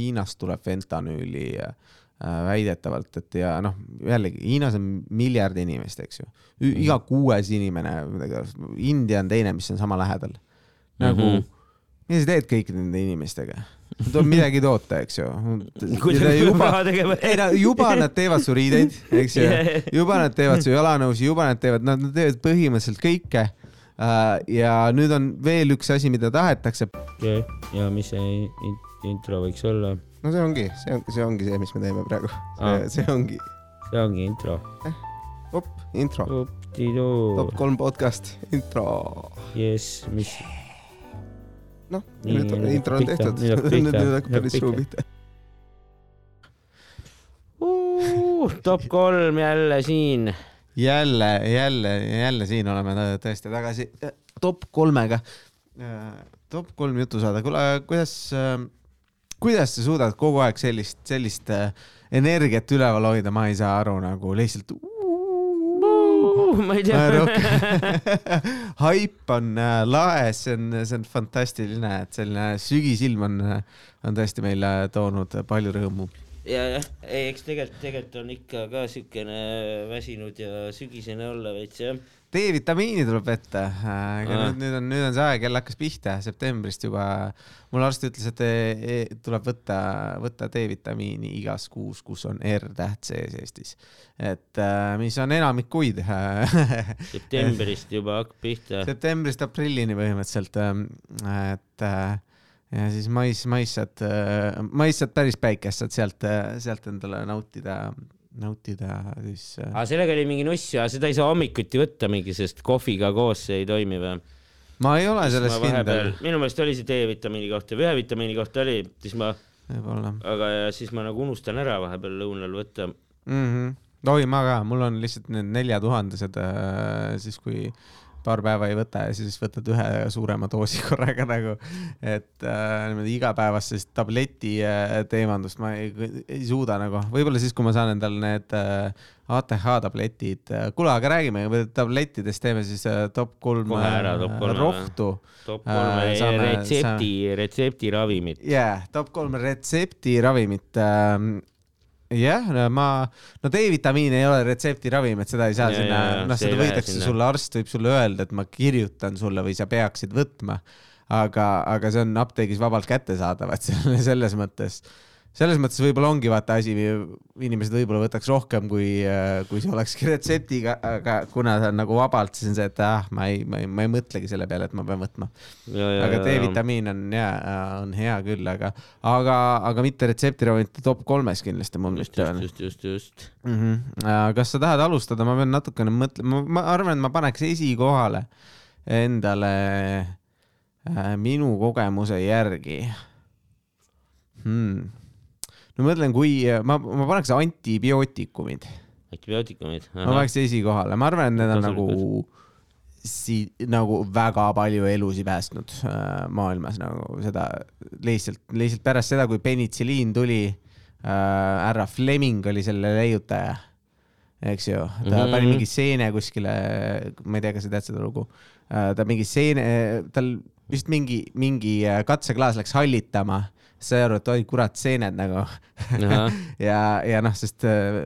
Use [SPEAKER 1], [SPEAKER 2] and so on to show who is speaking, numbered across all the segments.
[SPEAKER 1] Hiinast tuleb fentanüüli äh, väidetavalt, et ja noh, jällegi Hiinas on miljard inimest, eks ju. iga kuues inimene, India on teine, mis on sama lähedal. nagu mm,
[SPEAKER 2] Mhm.
[SPEAKER 1] -hmm. mida sa teed kõikide nende inimestega? tuleb midagi toota, eks ju. Juba ei no juba nad teevad su riideid, eks ju juba nad teevad su jalanõusi, juba nad teevad, nad teevad põhimõtteliselt kõike. ja nüüd on veel üks asi, mida tahetakse.
[SPEAKER 2] ja, ja mis see intro võiks olla?
[SPEAKER 1] no see ongi, see on, see ongi see, mis me teeme praegu. See ongi,
[SPEAKER 2] see ongi intro.
[SPEAKER 1] op, intro, top kolm podcast, intro.
[SPEAKER 2] jess, mis,
[SPEAKER 1] noh, nüüd on intro on tehtud,
[SPEAKER 2] nüüd hakkab
[SPEAKER 1] päris suu pihta.
[SPEAKER 2] top kolm jälle siin.
[SPEAKER 1] jälle, jälle, jälle siin oleme tõ- tõesti tagasi top kolmega. top kolm jutusaade, kuule, kuidas, kuidas sa suudad kogu aeg sellist, sellist äh, energiat üleval hoida, ma ei saa aru nagu lihtsalt.
[SPEAKER 2] ma ei tea.
[SPEAKER 1] haip on äh, lae, see on, see on fantastiline, et selline sügisilm on, on tõesti meile toonud palju rõõmu
[SPEAKER 2] ja, jah, ei, eks tegelikult, tegelikult on ikka ka siukene väsinud ja sügisene olla veits jah.
[SPEAKER 1] D-vitamiini tuleb
[SPEAKER 2] Aa.
[SPEAKER 1] nüüd, nüüd on, nüüd on see aeg jälle hakkas pihta, septembrist juba. mul arst ütles, et e, e, tuleb võtta, võtta D-vitamiini igas kuus, kus on R-täht sees Eestis. et äh, mis on enamik kuid.
[SPEAKER 2] septembrist juba hakkab pihta.
[SPEAKER 1] septembrist aprillini põhimõtteliselt, et äh, ja siis mais, mais saad, mais saad päris päikest, saad sealt, sealt endale nautida, nautida siis äh,
[SPEAKER 2] aga sellega oli mingi nuss ja seda ei saa hommikuti võtta mingi, sest kohviga koos see ei toimi või?
[SPEAKER 1] ma ei ole selles kindel,
[SPEAKER 2] minu meelest oli see D-vitamiini kohta või ühe-vitamiini kohta oli, siis ma,
[SPEAKER 1] võib-olla
[SPEAKER 2] aga ja siis ma nagu unustan ära vahepeal lõunal võtta.
[SPEAKER 1] mm. -hmm. oi, ma ka, mul on lihtsalt need neljatuhandesed, siis kui paar päeva ei võta ja siis võtad ühe suurema doosi korraga nagu, et äh, niimoodi igapäevast sellist tableti äh, teemandust ma ei, ei suuda nagu, võib-olla siis, kui ma saan endale need äh, ATH tabletid äh,, kuule, aga räägime tablettidest, teeme siis äh, top kolm
[SPEAKER 2] ära, top kolme,
[SPEAKER 1] rohtu.
[SPEAKER 2] top
[SPEAKER 1] Äh,
[SPEAKER 2] kolm
[SPEAKER 1] saame-
[SPEAKER 2] retsepti, retseptiravimit.
[SPEAKER 1] jaa, top kolm retseptiravimit ähm, jah, ma, no D-vitamiin ei ole retseptiravim, et seda ei saa
[SPEAKER 2] Ja,
[SPEAKER 1] sinna noh, seda võidakse
[SPEAKER 2] sinna.
[SPEAKER 1] sulle, arst võib sulle öelda, et ma kirjutan sulle või sa peaksid võtma. aga, aga see on apteegis vabalt kättesaadav, et selle- selles mõttes, selles mõttes võib-olla ongi vaata asi, inimesed võib-olla võtaks rohkem, kui, kui see olekski retseptiga, aga kuna see on nagu vabalt, siis on see, et ah, ma ei, ma ei, ma ei mõtlegi selle peale, et ma pean võtma. aga D-vitamiin on ja on hea küll, aga, aga, aga mitte retseptiravimite top kolmes kindlasti
[SPEAKER 2] just,
[SPEAKER 1] mitte
[SPEAKER 2] just,
[SPEAKER 1] on
[SPEAKER 2] just, just, just.
[SPEAKER 1] mm. -hmm. kas sa tahad alustada, ma pean natukene mõtlema, ma arvan, et ma paneks esikohale endale äh, minu kogemuse järgi hmm.. Ma mõtlen, kui ma, ma paneks antibiootikumid,
[SPEAKER 2] antibiootikumid.
[SPEAKER 1] ma paneks esikohale, ma arvan, et need on nagu si-, nagu väga palju elusid päästnud äh, maailmas nagu seda lihtsalt, lihtsalt pärast seda, kui penitsiliin tuli äh,, härra Fleming oli selle leiutaja, eks ju, ta mm. -hmm. pani mingi seene kuskile, ma ei tea, kas sa tead seda lugu äh,, ta mingi seene, tal vist mingi, mingi äh, katseklaas läks hallitama, sai aru, et oi kurat, seened nagu ja, ja noh, sest äh,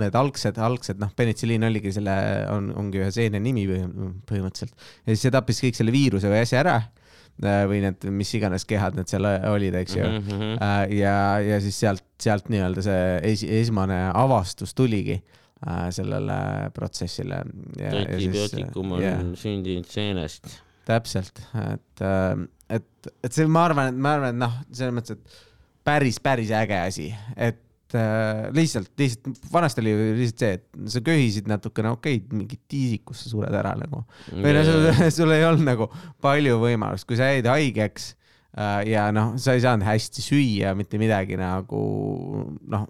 [SPEAKER 1] need algsed, algsed noh, penitsiliin oligi selle, on, ongi ühe seene nimi põhim- põhimõtteliselt ja siis see tappis kõik selle viiruse või asja ära äh, või need, mis iganes kehad need seal olid, eks ju.
[SPEAKER 2] Mhm.
[SPEAKER 1] Äh, ja, ja siis sealt, sealt nii-öelda see esi, esmane avastus tuligi äh, sellele protsessile.
[SPEAKER 2] antibiootikum on
[SPEAKER 1] jah.
[SPEAKER 2] sündinud seenest.
[SPEAKER 1] täpselt, et, et, et see, ma arvan, et ma arvan, et noh, selles mõttes, et päris, päris äge asi, et äh, lihtsalt, lihtsalt vanasti oli lihtsalt see, et sa köhisid natukene, okei okay,, mingit tiisikust sa sured ära nagu. või no sul, sul ei olnud nagu palju võimalust, kui sa jäid haigeks äh, ja noh, sa ei saanud hästi süüa mitte midagi nagu noh,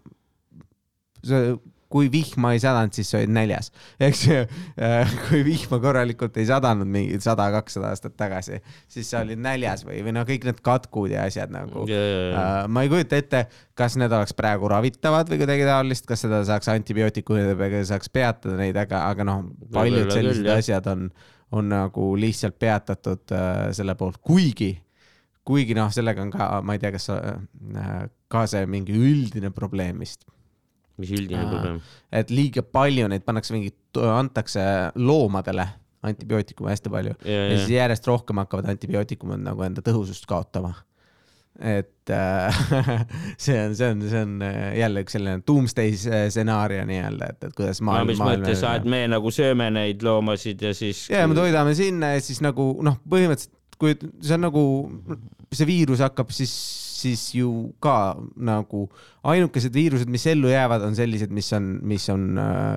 [SPEAKER 1] kui vihma ei sadanud, siis sa olid näljas, eks ju. kui vihma korralikult ei sadanud mingi sada, kakssada aastat tagasi, siis sa olid näljas või, või noh, kõik need katkud ja asjad nagu. Uh, ma ei kujuta ette, kas need oleks praegu ravitavad või kuidagi taolist, kas seda saaks antibiootikumidega saaks peatada neid, aga, aga noh, paljud sellised
[SPEAKER 2] küll,
[SPEAKER 1] asjad on, on nagu lihtsalt peatatud uh, selle poolt, kuigi, kuigi noh, sellega on ka, ma ei tea, kas äh, ka see mingi üldine probleem vist,
[SPEAKER 2] mis üldine probleem?
[SPEAKER 1] et liiga palju neid pannakse mingi, antakse loomadele antibiootikume hästi palju
[SPEAKER 2] ja,
[SPEAKER 1] ja siis
[SPEAKER 2] ja,
[SPEAKER 1] järjest rohkem hakkavad antibiootikumid nagu enda tõhusust kaotama. et äh, see on, see on, see on äh, jälle üks selline doomsday stsenaarium nii-öelda, et, et kuidas
[SPEAKER 2] no
[SPEAKER 1] maailm,
[SPEAKER 2] mis mõttes, et me nagu sööme neid loomasid ja siis.
[SPEAKER 1] ja me toidame sinna ja siis nagu noh, põhimõtteliselt kui see on nagu see viirus hakkab siis, siis ju ka nagu ainukesed viirused, mis ellu jäävad, on sellised, mis on, mis on äh,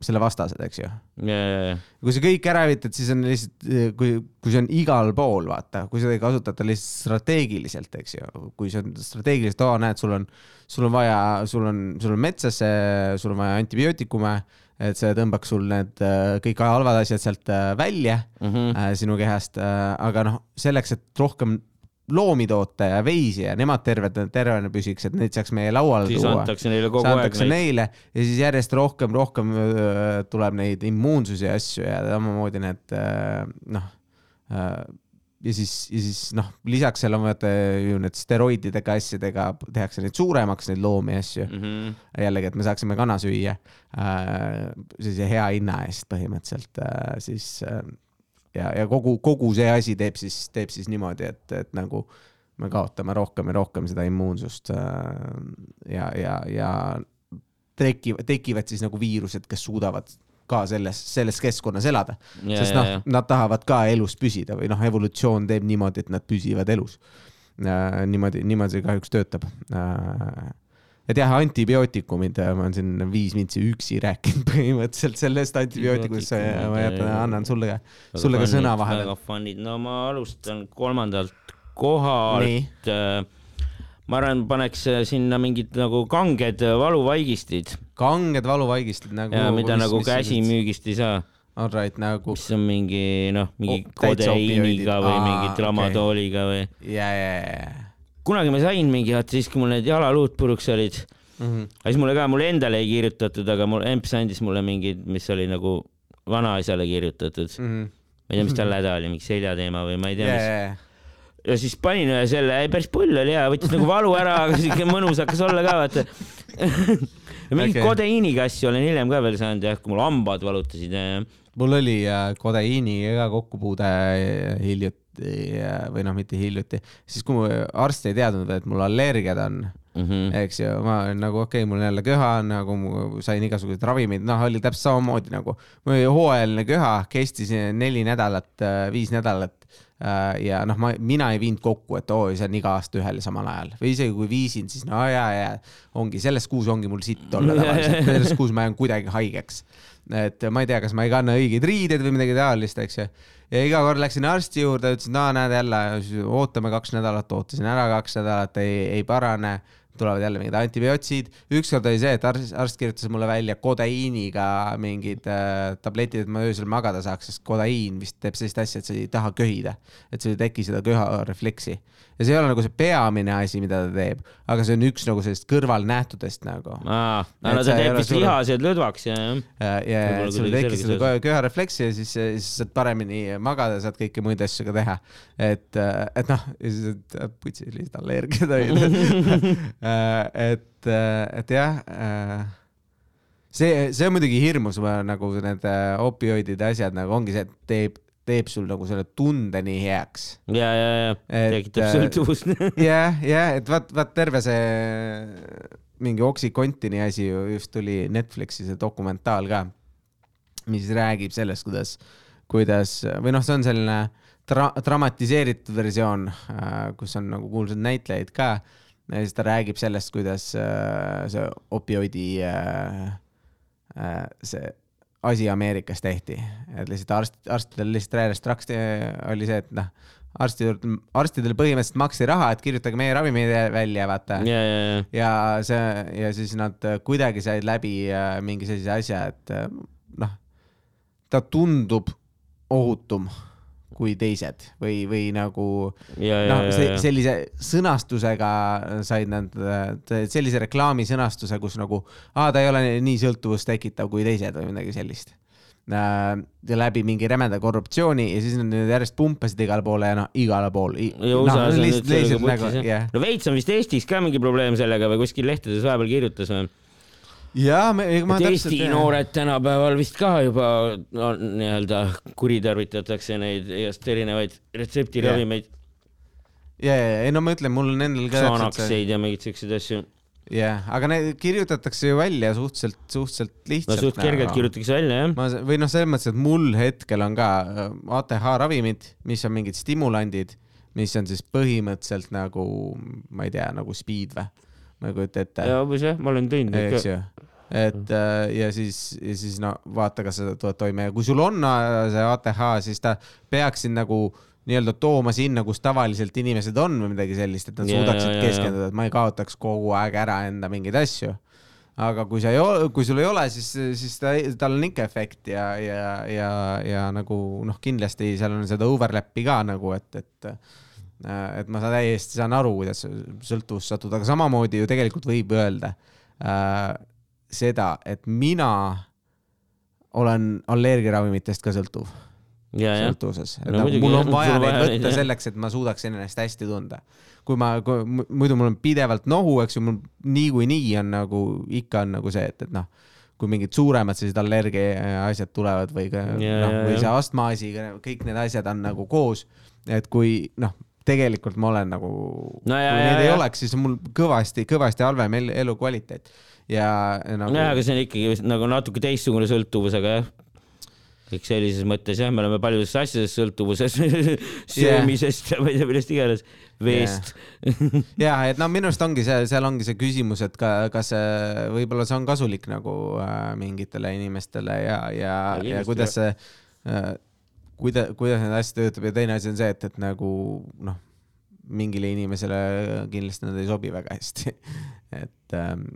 [SPEAKER 1] selle vastased, eks ju.
[SPEAKER 2] ja,
[SPEAKER 1] kui sa kõik ära hävitad, siis on lihtsalt, kui, kui see on igal pool, vaata, kui seda ei kasutata lihtsalt strateegiliselt, eks ju, kui see on strateegiliselt, aa, näed, sul on, sul on vaja, sul on, sul on metsas, sul on vaja antibiootikume, et see tõmbaks sul need äh, kõik halvad asjad sealt äh, välja
[SPEAKER 2] Mhm.
[SPEAKER 1] äh, sinu kehast, aga noh, selleks, et rohkem loomi toota ja veisi ja nemad terved, tervena püsiks, et neid saaks meie lauale
[SPEAKER 2] siis
[SPEAKER 1] tuua
[SPEAKER 2] antakse neile kogu aeg
[SPEAKER 1] antakse
[SPEAKER 2] neid.
[SPEAKER 1] neile ja siis järjest rohkem, rohkem tuleb neid immuunsusi asju ja samamoodi need noh, ja siis, ja siis noh, lisaks seal on vaata ju need steroididega asjadega tehakse neid suuremaks, neid loomi asju.
[SPEAKER 2] Mhm.
[SPEAKER 1] jällegi, et me saaksime kana süüa sellise hea hinna eest põhimõtteliselt siis ja, ja kogu, kogu see asi teeb siis, teeb siis niimoodi, et, et nagu me kaotame rohkem ja rohkem seda immuunsust äh, ja, ja, ja tekivad, tekivad siis nagu viirused, kes suudavad ka selles, selles keskkonnas elada, sest noh, nad tahavad ka elus püsida või noh, evolutsioon teeb niimoodi, et nad püsivad elus. Äh,. niimoodi, niimoodi see kahjuks töötab. Äh, et jah, antibiootikumid, ma olen siin viis mintsi üksi rääkinud põhimõtteliselt sellest antibiootikumist, ma jätan, annan sulle sulle ka sõna vahele.
[SPEAKER 2] väga. fännid, no ma alustan kolmandalt kohalt.
[SPEAKER 1] Nii,
[SPEAKER 2] ma arvan, paneks äh, sinna mingid nagu kanged äh, valuvaigistid
[SPEAKER 1] kanged valuvaigistid nagu.
[SPEAKER 2] ja mida nagu käsimüügist ei saa,
[SPEAKER 1] All right, nagu
[SPEAKER 2] mis on mingi noh, mingi
[SPEAKER 1] Oh,
[SPEAKER 2] kodeiiniga või
[SPEAKER 1] Aa,
[SPEAKER 2] mingi tramadooliga või.
[SPEAKER 1] ja, ja, ja,
[SPEAKER 2] kunagi ma sain mingi, vaata siis, kui mul need jalaluud puruks olid,
[SPEAKER 1] ja.
[SPEAKER 2] aga siis mulle ka, mulle endale ei kirjutatud, aga mul emps andis mulle mingid, mis oli nagu vanaisale kirjutatud.
[SPEAKER 1] Mhm.
[SPEAKER 2] ma ei tea, mis tal häda oli, mingi seljateema või ma ei tea,
[SPEAKER 1] ja,
[SPEAKER 2] mis
[SPEAKER 1] ja, ja,
[SPEAKER 2] ja siis panin ühe selle, päris pull oli ja võttis nagu valu ära, aga siuke mõnus hakkas olla ka vaata. ja mingit
[SPEAKER 1] Okei.
[SPEAKER 2] okay. kodeiiniga asju olen hiljem ka veel saanud jah, kui mul hambad valutasid ja
[SPEAKER 1] mul oli äh, kodeiiniga kokkupuude äh, hiljuti äh, või noh, mitte hiljuti, siis kui mu arst ei teadnud, et mul allergiad on
[SPEAKER 2] mm. -hmm.
[SPEAKER 1] eks ju, ma nagu okei okay,, mul on jälle köha, nagu sain igasuguseid ravimeid, noh, oli täpselt samamoodi nagu. mul oli hooajaline köha, kestis neli nädalat, viis nädalat äh, ja noh, ma, mina ei viinud kokku, et oo, see on iga aasta ühel ja samal ajal või isegi kui viisin, siis no ja, ja ongi selles kuus ongi mul sitt olla tavaliselt, selles kuus ma jään kuidagi haigeks. et ma ei tea, kas ma ei kanna õigeid riideid või midagi taolist, eks ju. Ja iga kord läksin arsti juurde, ütlesin, no näed jälle, ootame kaks nädalat, ootasin ära kaks nädalat, ei, ei parane tulevad jälle mingid antibiootsid. ükskord oli see, et arst, arst kirjutas mulle välja kodeiiniga mingid äh, tabletid, et ma öösel magada saaks, sest kodeiin vist teeb sellist asja, et sa ei taha köhida. et sul ei teki seda köharefleksi. Ja see ei ole nagu see peamine asi, mida ta teeb, aga see on üks nagu sellist kõrvalnähtudest nagu.
[SPEAKER 2] aa, no ta teeb vist
[SPEAKER 1] suur-
[SPEAKER 2] lihased lõdvaks ja, jah.
[SPEAKER 1] ja, ja et sul seda kö- köharefleksi ja siis, siis saad paremini magada, saad kõiki muid asju ka teha. et, et noh, ja siis, et putsi lihtsalt allergiad olid. et, et jah see, see on muidugi hirmus, nagu need äh, opioidide asjad nagu ongi see, et teeb, teeb sul nagu selle tunde nii heaks.
[SPEAKER 2] ja, ja, ja tekitab
[SPEAKER 1] äh,
[SPEAKER 2] sõltuvust.
[SPEAKER 1] jah, jah, et vaat, vaat terve see mingi Oxycontini asi ju just tuli Netflixi see dokumentaal ka, mis räägib sellest, kuidas, kuidas või noh, see on selline dra-, dramatiseeritud versioon, kus on nagu kuulsad näitlejaid ka ja siis ta räägib sellest, kuidas äh, see opioidi äh, äh, see asi Ameerikas tehti, et lihtsalt arst, arstidel lihtsalt järjest raks oli see, et noh, arstidel, arstidel põhimõtteliselt maksti raha, et kirjutage meie ravimeid välja, vaata.
[SPEAKER 2] ja, ja, ja,
[SPEAKER 1] ja see ja siis nad kuidagi said läbi äh, mingi sellise asja, et äh, noh, ta tundub ohutum kui teised või, või nagu
[SPEAKER 2] ja, ja
[SPEAKER 1] noh,
[SPEAKER 2] ja, ja,
[SPEAKER 1] sellise sõnastusega said nad, sellise reklaami sõnastuse, kus nagu, aa, ta ei ole nii sõltuvust tekitav kui teised või midagi sellist. äh, läbi mingi rämeda korruptsiooni ja siis nad nüüd järjest pumpasid igale poole ja noh, igale
[SPEAKER 2] ja nüüd sellega
[SPEAKER 1] nagu,
[SPEAKER 2] no veits on vist Eestis ka mingi probleem sellega või kuskil lehtedes vahepeal kirjutas või?
[SPEAKER 1] Ja me, ma
[SPEAKER 2] et
[SPEAKER 1] täpselt
[SPEAKER 2] Eesti. noored tänapäeval vist ka juba no, nii-öelda kuritarvitatakse neid igast erinevaid retseptiravimeid
[SPEAKER 1] ja, ja, ei no ma ütlen, mul on endal ka
[SPEAKER 2] Xanakseid ja mingeid siukseid asju.
[SPEAKER 1] jah, aga need kirjutatakse ju välja suhteliselt, suhteliselt
[SPEAKER 2] no
[SPEAKER 1] lihtsalt.
[SPEAKER 2] suht kergelt kirjutatakse välja jah.
[SPEAKER 1] ma, või noh, selles mõttes, et mul hetkel on ka äh, ATH ravimid, mis on mingid stimulandid, mis on siis põhimõtteliselt nagu, ma ei tea, nagu speed või? Ma ei kujuta ette.
[SPEAKER 2] ja umbes jah, ma olen teinud
[SPEAKER 1] eks ju. et äh, ja siis, ja siis no vaata, kas sa tuled toime ja kui sul on äh, see ATH, siis ta peaks sind nagu nii-öelda tooma sinna, kus tavaliselt inimesed on või midagi sellist, et nad
[SPEAKER 2] Ja,
[SPEAKER 1] suudaksid
[SPEAKER 2] ja, ja.
[SPEAKER 1] keskenduda, et ma ei kaotaks kogu aeg ära enda mingeid asju. aga kui sa ei ole, kui sul ei ole, siis, siis ta, tal on ikka efekt ja, ja, ja, ja nagu noh, kindlasti seal on seda overlap'i ka nagu, et, et et ma saan täiesti saan aru, kuidas sõltuvusse sattuda, aga samamoodi ju tegelikult võib öelda äh, seda, et mina olen allergiaravimitest ka sõltuv,
[SPEAKER 2] ja,
[SPEAKER 1] sõltuvuses.
[SPEAKER 2] No
[SPEAKER 1] No,
[SPEAKER 2] muidugi,
[SPEAKER 1] mul on vaja neid
[SPEAKER 2] vaja
[SPEAKER 1] võtta
[SPEAKER 2] jah.
[SPEAKER 1] selleks, et ma suudaks ennast hästi tunda. kui ma, muidu mul on pidevalt nohu, eks ju, mul niikuinii on nagu ikka on nagu see, et, et noh, kui mingid suuremad sellised allergia asjad tulevad või ka
[SPEAKER 2] Ja,
[SPEAKER 1] noh
[SPEAKER 2] ja,,
[SPEAKER 1] või
[SPEAKER 2] ja.
[SPEAKER 1] see astmaasi, kõik need asjad on nagu koos, et kui noh, tegelikult ma olen nagu
[SPEAKER 2] No ja,
[SPEAKER 1] kui
[SPEAKER 2] ja,
[SPEAKER 1] neid ei
[SPEAKER 2] ja.
[SPEAKER 1] oleks, siis mul kõvasti, kõvasti halvem el elukvaliteet ja nagu
[SPEAKER 2] nojah, aga see on ikkagi nagu natuke teistsugune sõltuvus, aga jah. kõik sellises mõttes jah, me oleme paljudes asjades sõltuvuses söömisest ja ma ei tea, millest iganes, veest.
[SPEAKER 1] ja et no minu arust ongi see, seal ongi see küsimus, et ka, kas võib-olla see on kasulik nagu äh, mingitele inimestele ja, ja, ja
[SPEAKER 2] kindlasti,
[SPEAKER 1] kuidas see äh,, kuidas, kuidas need asjad töötab ja teine asi on see, et, et nagu noh, mingile inimesele kindlasti nad ei sobi väga hästi. et ähm,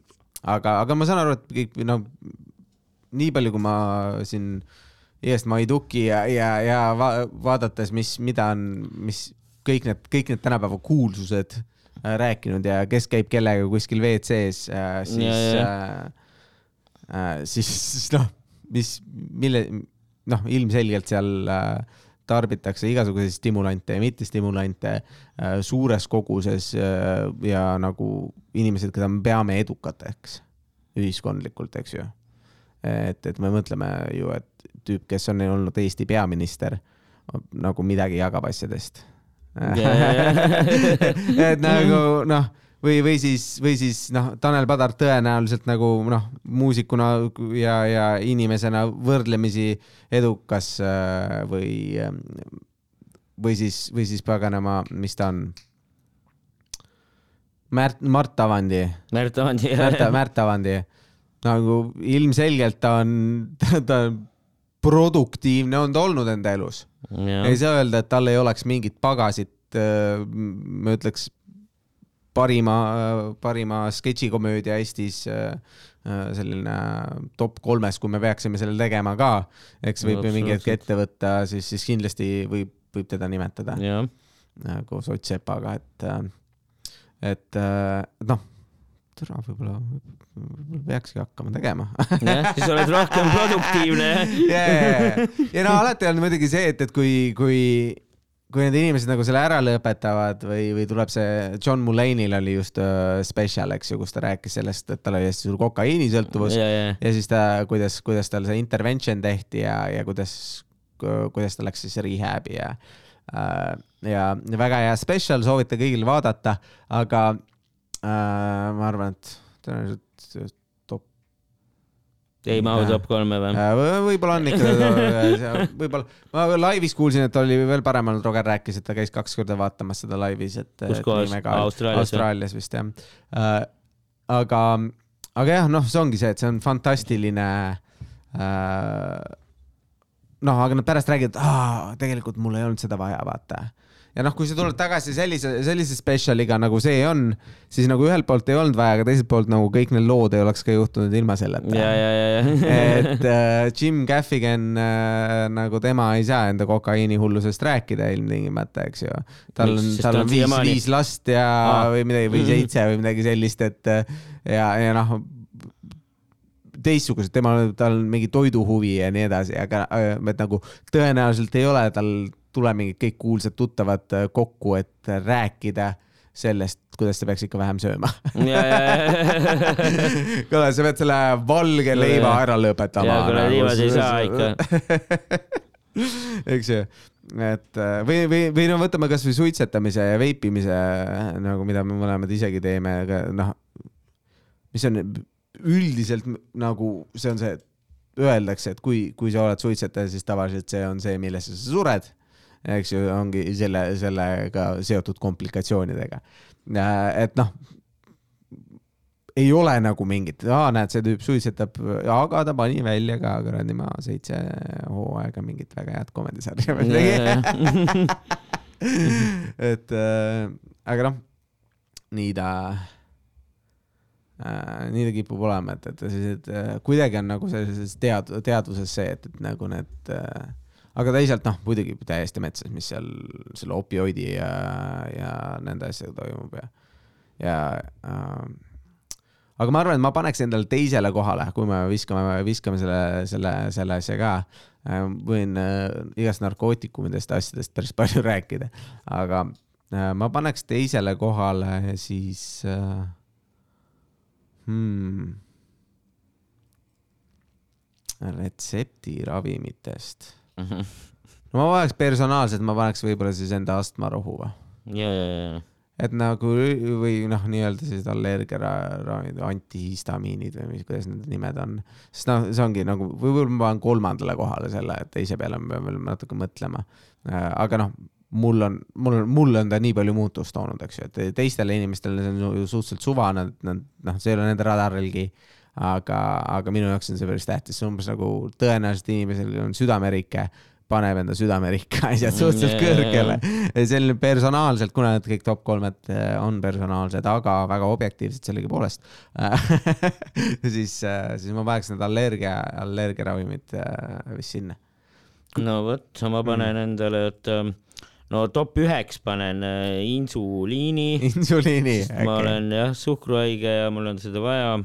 [SPEAKER 1] aga, aga ma saan aru, et kõik noh, nii palju, kui ma siin igast Maiduki ja, ja, ja va vaadates, mis, mida on, mis kõik need, kõik need tänapäeva kuulsused äh, rääkinud ja kes käib kellega kuskil WC-s äh,, siis äh, äh, siis, siis noh, mis, mille, noh, ilmselgelt seal äh, tarbitakse igasuguseid stimulante ja mittestimulante äh, suures koguses äh, ja nagu inimesed, keda me peame edukateks ühiskondlikult, eks ju. et, et me mõtleme ju, et tüüp, kes on olnud Eesti peaminister, nagu midagi jagab asjadest. et nagu noh, või, või siis, või siis noh, Tanel Padar tõenäoliselt nagu noh, muusikuna ja, ja inimesena võrdlemisi edukas äh, või, või siis, või siis paganama, mis ta on? Märt, Mart Avandi
[SPEAKER 2] Märt Avandi.
[SPEAKER 1] Märt, Märt Avandi, nagu ilmselgelt ta on, ta on produktiivne on ta olnud enda elus. ei saa öelda, et tal ei oleks mingit pagasit, ma ütleks parima, parima sketšikomöödia Eestis äh, selline top kolmes, kui me peaksime selle tegema ka, eks võib ju mingi hetk ette võtta, siis, siis kindlasti võib, võib teda nimetada.
[SPEAKER 2] Jah,
[SPEAKER 1] äh, koos Ott Sepaga, et, et äh, noh, türa võib-olla, peakski hakkama tegema.
[SPEAKER 2] Jah, siis oled rohkem produktiivne.
[SPEAKER 1] ja, ja no alati on muidugi see, et, et kui, kui, kui need inimesed nagu selle ära lõpetavad või, või tuleb see, John Mulaney'l oli just uh, spetsial, eks ju, kus ta rääkis sellest, et tal oli hästi suur kokaiinisõltuvus ja,
[SPEAKER 2] ja, ja,
[SPEAKER 1] siis ta, kuidas, kuidas tal see intervention tehti ja, ja kuidas, kuidas ta läks siis rehab'i ja uh, ja väga hea spetsial, soovitan kõigil vaadata, aga uh, ma arvan, et tõenäoliselt
[SPEAKER 2] ei mahu top kolme või?
[SPEAKER 1] Äh, võ- võib-olla on ikka, võib-olla, ma laivis kuulsin, et oli veel parem olnud, Roger rääkis, et ta käis kaks korda vaatamas seda laivis, et.
[SPEAKER 2] Kus kohas? Austraalias?
[SPEAKER 1] Austraalias vist jah äh,. aga, aga jah, noh, see ongi see, et see on fantastiline äh,. noh, aga nad pärast räägivad, et tegelikult mul ei olnud seda vaja, vaata ja noh, kui sa tuled tagasi sellise, sellise spetsialiga nagu see on, siis nagu ühelt poolt ei olnud vaja, aga teiselt poolt nagu kõik need lood ei oleks ka juhtunud ilma selleta
[SPEAKER 2] ja, ja, ja, ja.
[SPEAKER 1] et äh, Jim Gaffigan äh, nagu tema ei saa enda kokaiinihullusest rääkida ilmtingimata, eks ju. tal on tal
[SPEAKER 2] ta
[SPEAKER 1] on viis, viis last ja
[SPEAKER 2] Aa.
[SPEAKER 1] või midagi või seitse või midagi sellist, et äh, ja, ja noh, teistsugused, temal, tal on mingi toiduhuvi ja nii edasi, aga äh, et nagu tõenäoliselt ei ole tal tuleb mingid kõik kuulsad tuttavad äh, kokku, et rääkida sellest, kuidas ta peaks ikka vähem sööma. kuule, sa pead selle valge leiva ära lõpetama.
[SPEAKER 2] ja kuule niimoodi ei saa ikka.
[SPEAKER 1] eks ju, et äh, või, või, või no võtame kasvõi suitsetamise ja veipimise nagu, mida me mõlemad isegi teeme, aga noh, mis on üldiselt nagu see on see, öeldakse, et kui, kui sa oled suitsetaja, siis tavaliselt see on see, millesse sa sured. Eks ju, ongi selle, sellega seotud komplikatsioonidega. et noh, ei ole nagu mingit, näed, see tüüp suitsetab, aga ta pani välja ka kuradi ma seitse hooaega mingit väga head komedisarja või midagi. et äh, aga noh, nii ta äh,, nii ta kipub olema, et, et sellised äh, kuidagi on nagu sellises tead-, teadvuses see, et, et nagu need äh, aga teisalt noh, muidugi täiesti metsas, mis seal selle opioidi ja, ja nende asjadega toimub ja, ja äh, aga ma arvan, et ma paneks endale teisele kohale, kui me viskame, viskame selle, selle, selle asja ka. võin äh, igast narkootikumidest ja asjadest päris palju rääkida, aga äh, ma paneks teisele kohale siis äh,. Hmm, retseptiravimitest. No ma paneks personaalselt, ma paneks võib-olla siis enda astmarohu või
[SPEAKER 2] ja, ja, ja,
[SPEAKER 1] et nagu või noh, nii-öelda sellised allergiaravimid, antihistamiinid või mis, kuidas need nimed on. sest noh, see ongi nagu, võib-olla ma panen kolmandale kohale selle, et teise peale me peame veel natuke mõtlema. aga noh, mul on, mul on, mulle on ta nii palju muutust toonud, eks ju, et teistele inimestele see on ju suhteliselt suva, nad, nad noh, see ei ole nende radarilgi. aga, aga minu jaoks on see päris tähtis, see on umbes nagu tõenäoliselt inimesel on südamerike paneb enda südamerikka asjad suhteliselt
[SPEAKER 2] Mm,
[SPEAKER 1] kõrgele. selline personaalselt, kuna need kõik top kolmed eh, on personaalsed, aga väga objektiivsed sellegipoolest siis, siis ma paneks need allergia, allergiaravimid eh, vist sinna.
[SPEAKER 2] no vot, ma panen endale, et ähm, no top üheks panen äh, insuliini.
[SPEAKER 1] insuliini.
[SPEAKER 2] ma olen jah suhkruhaige ja mul on seda vaja.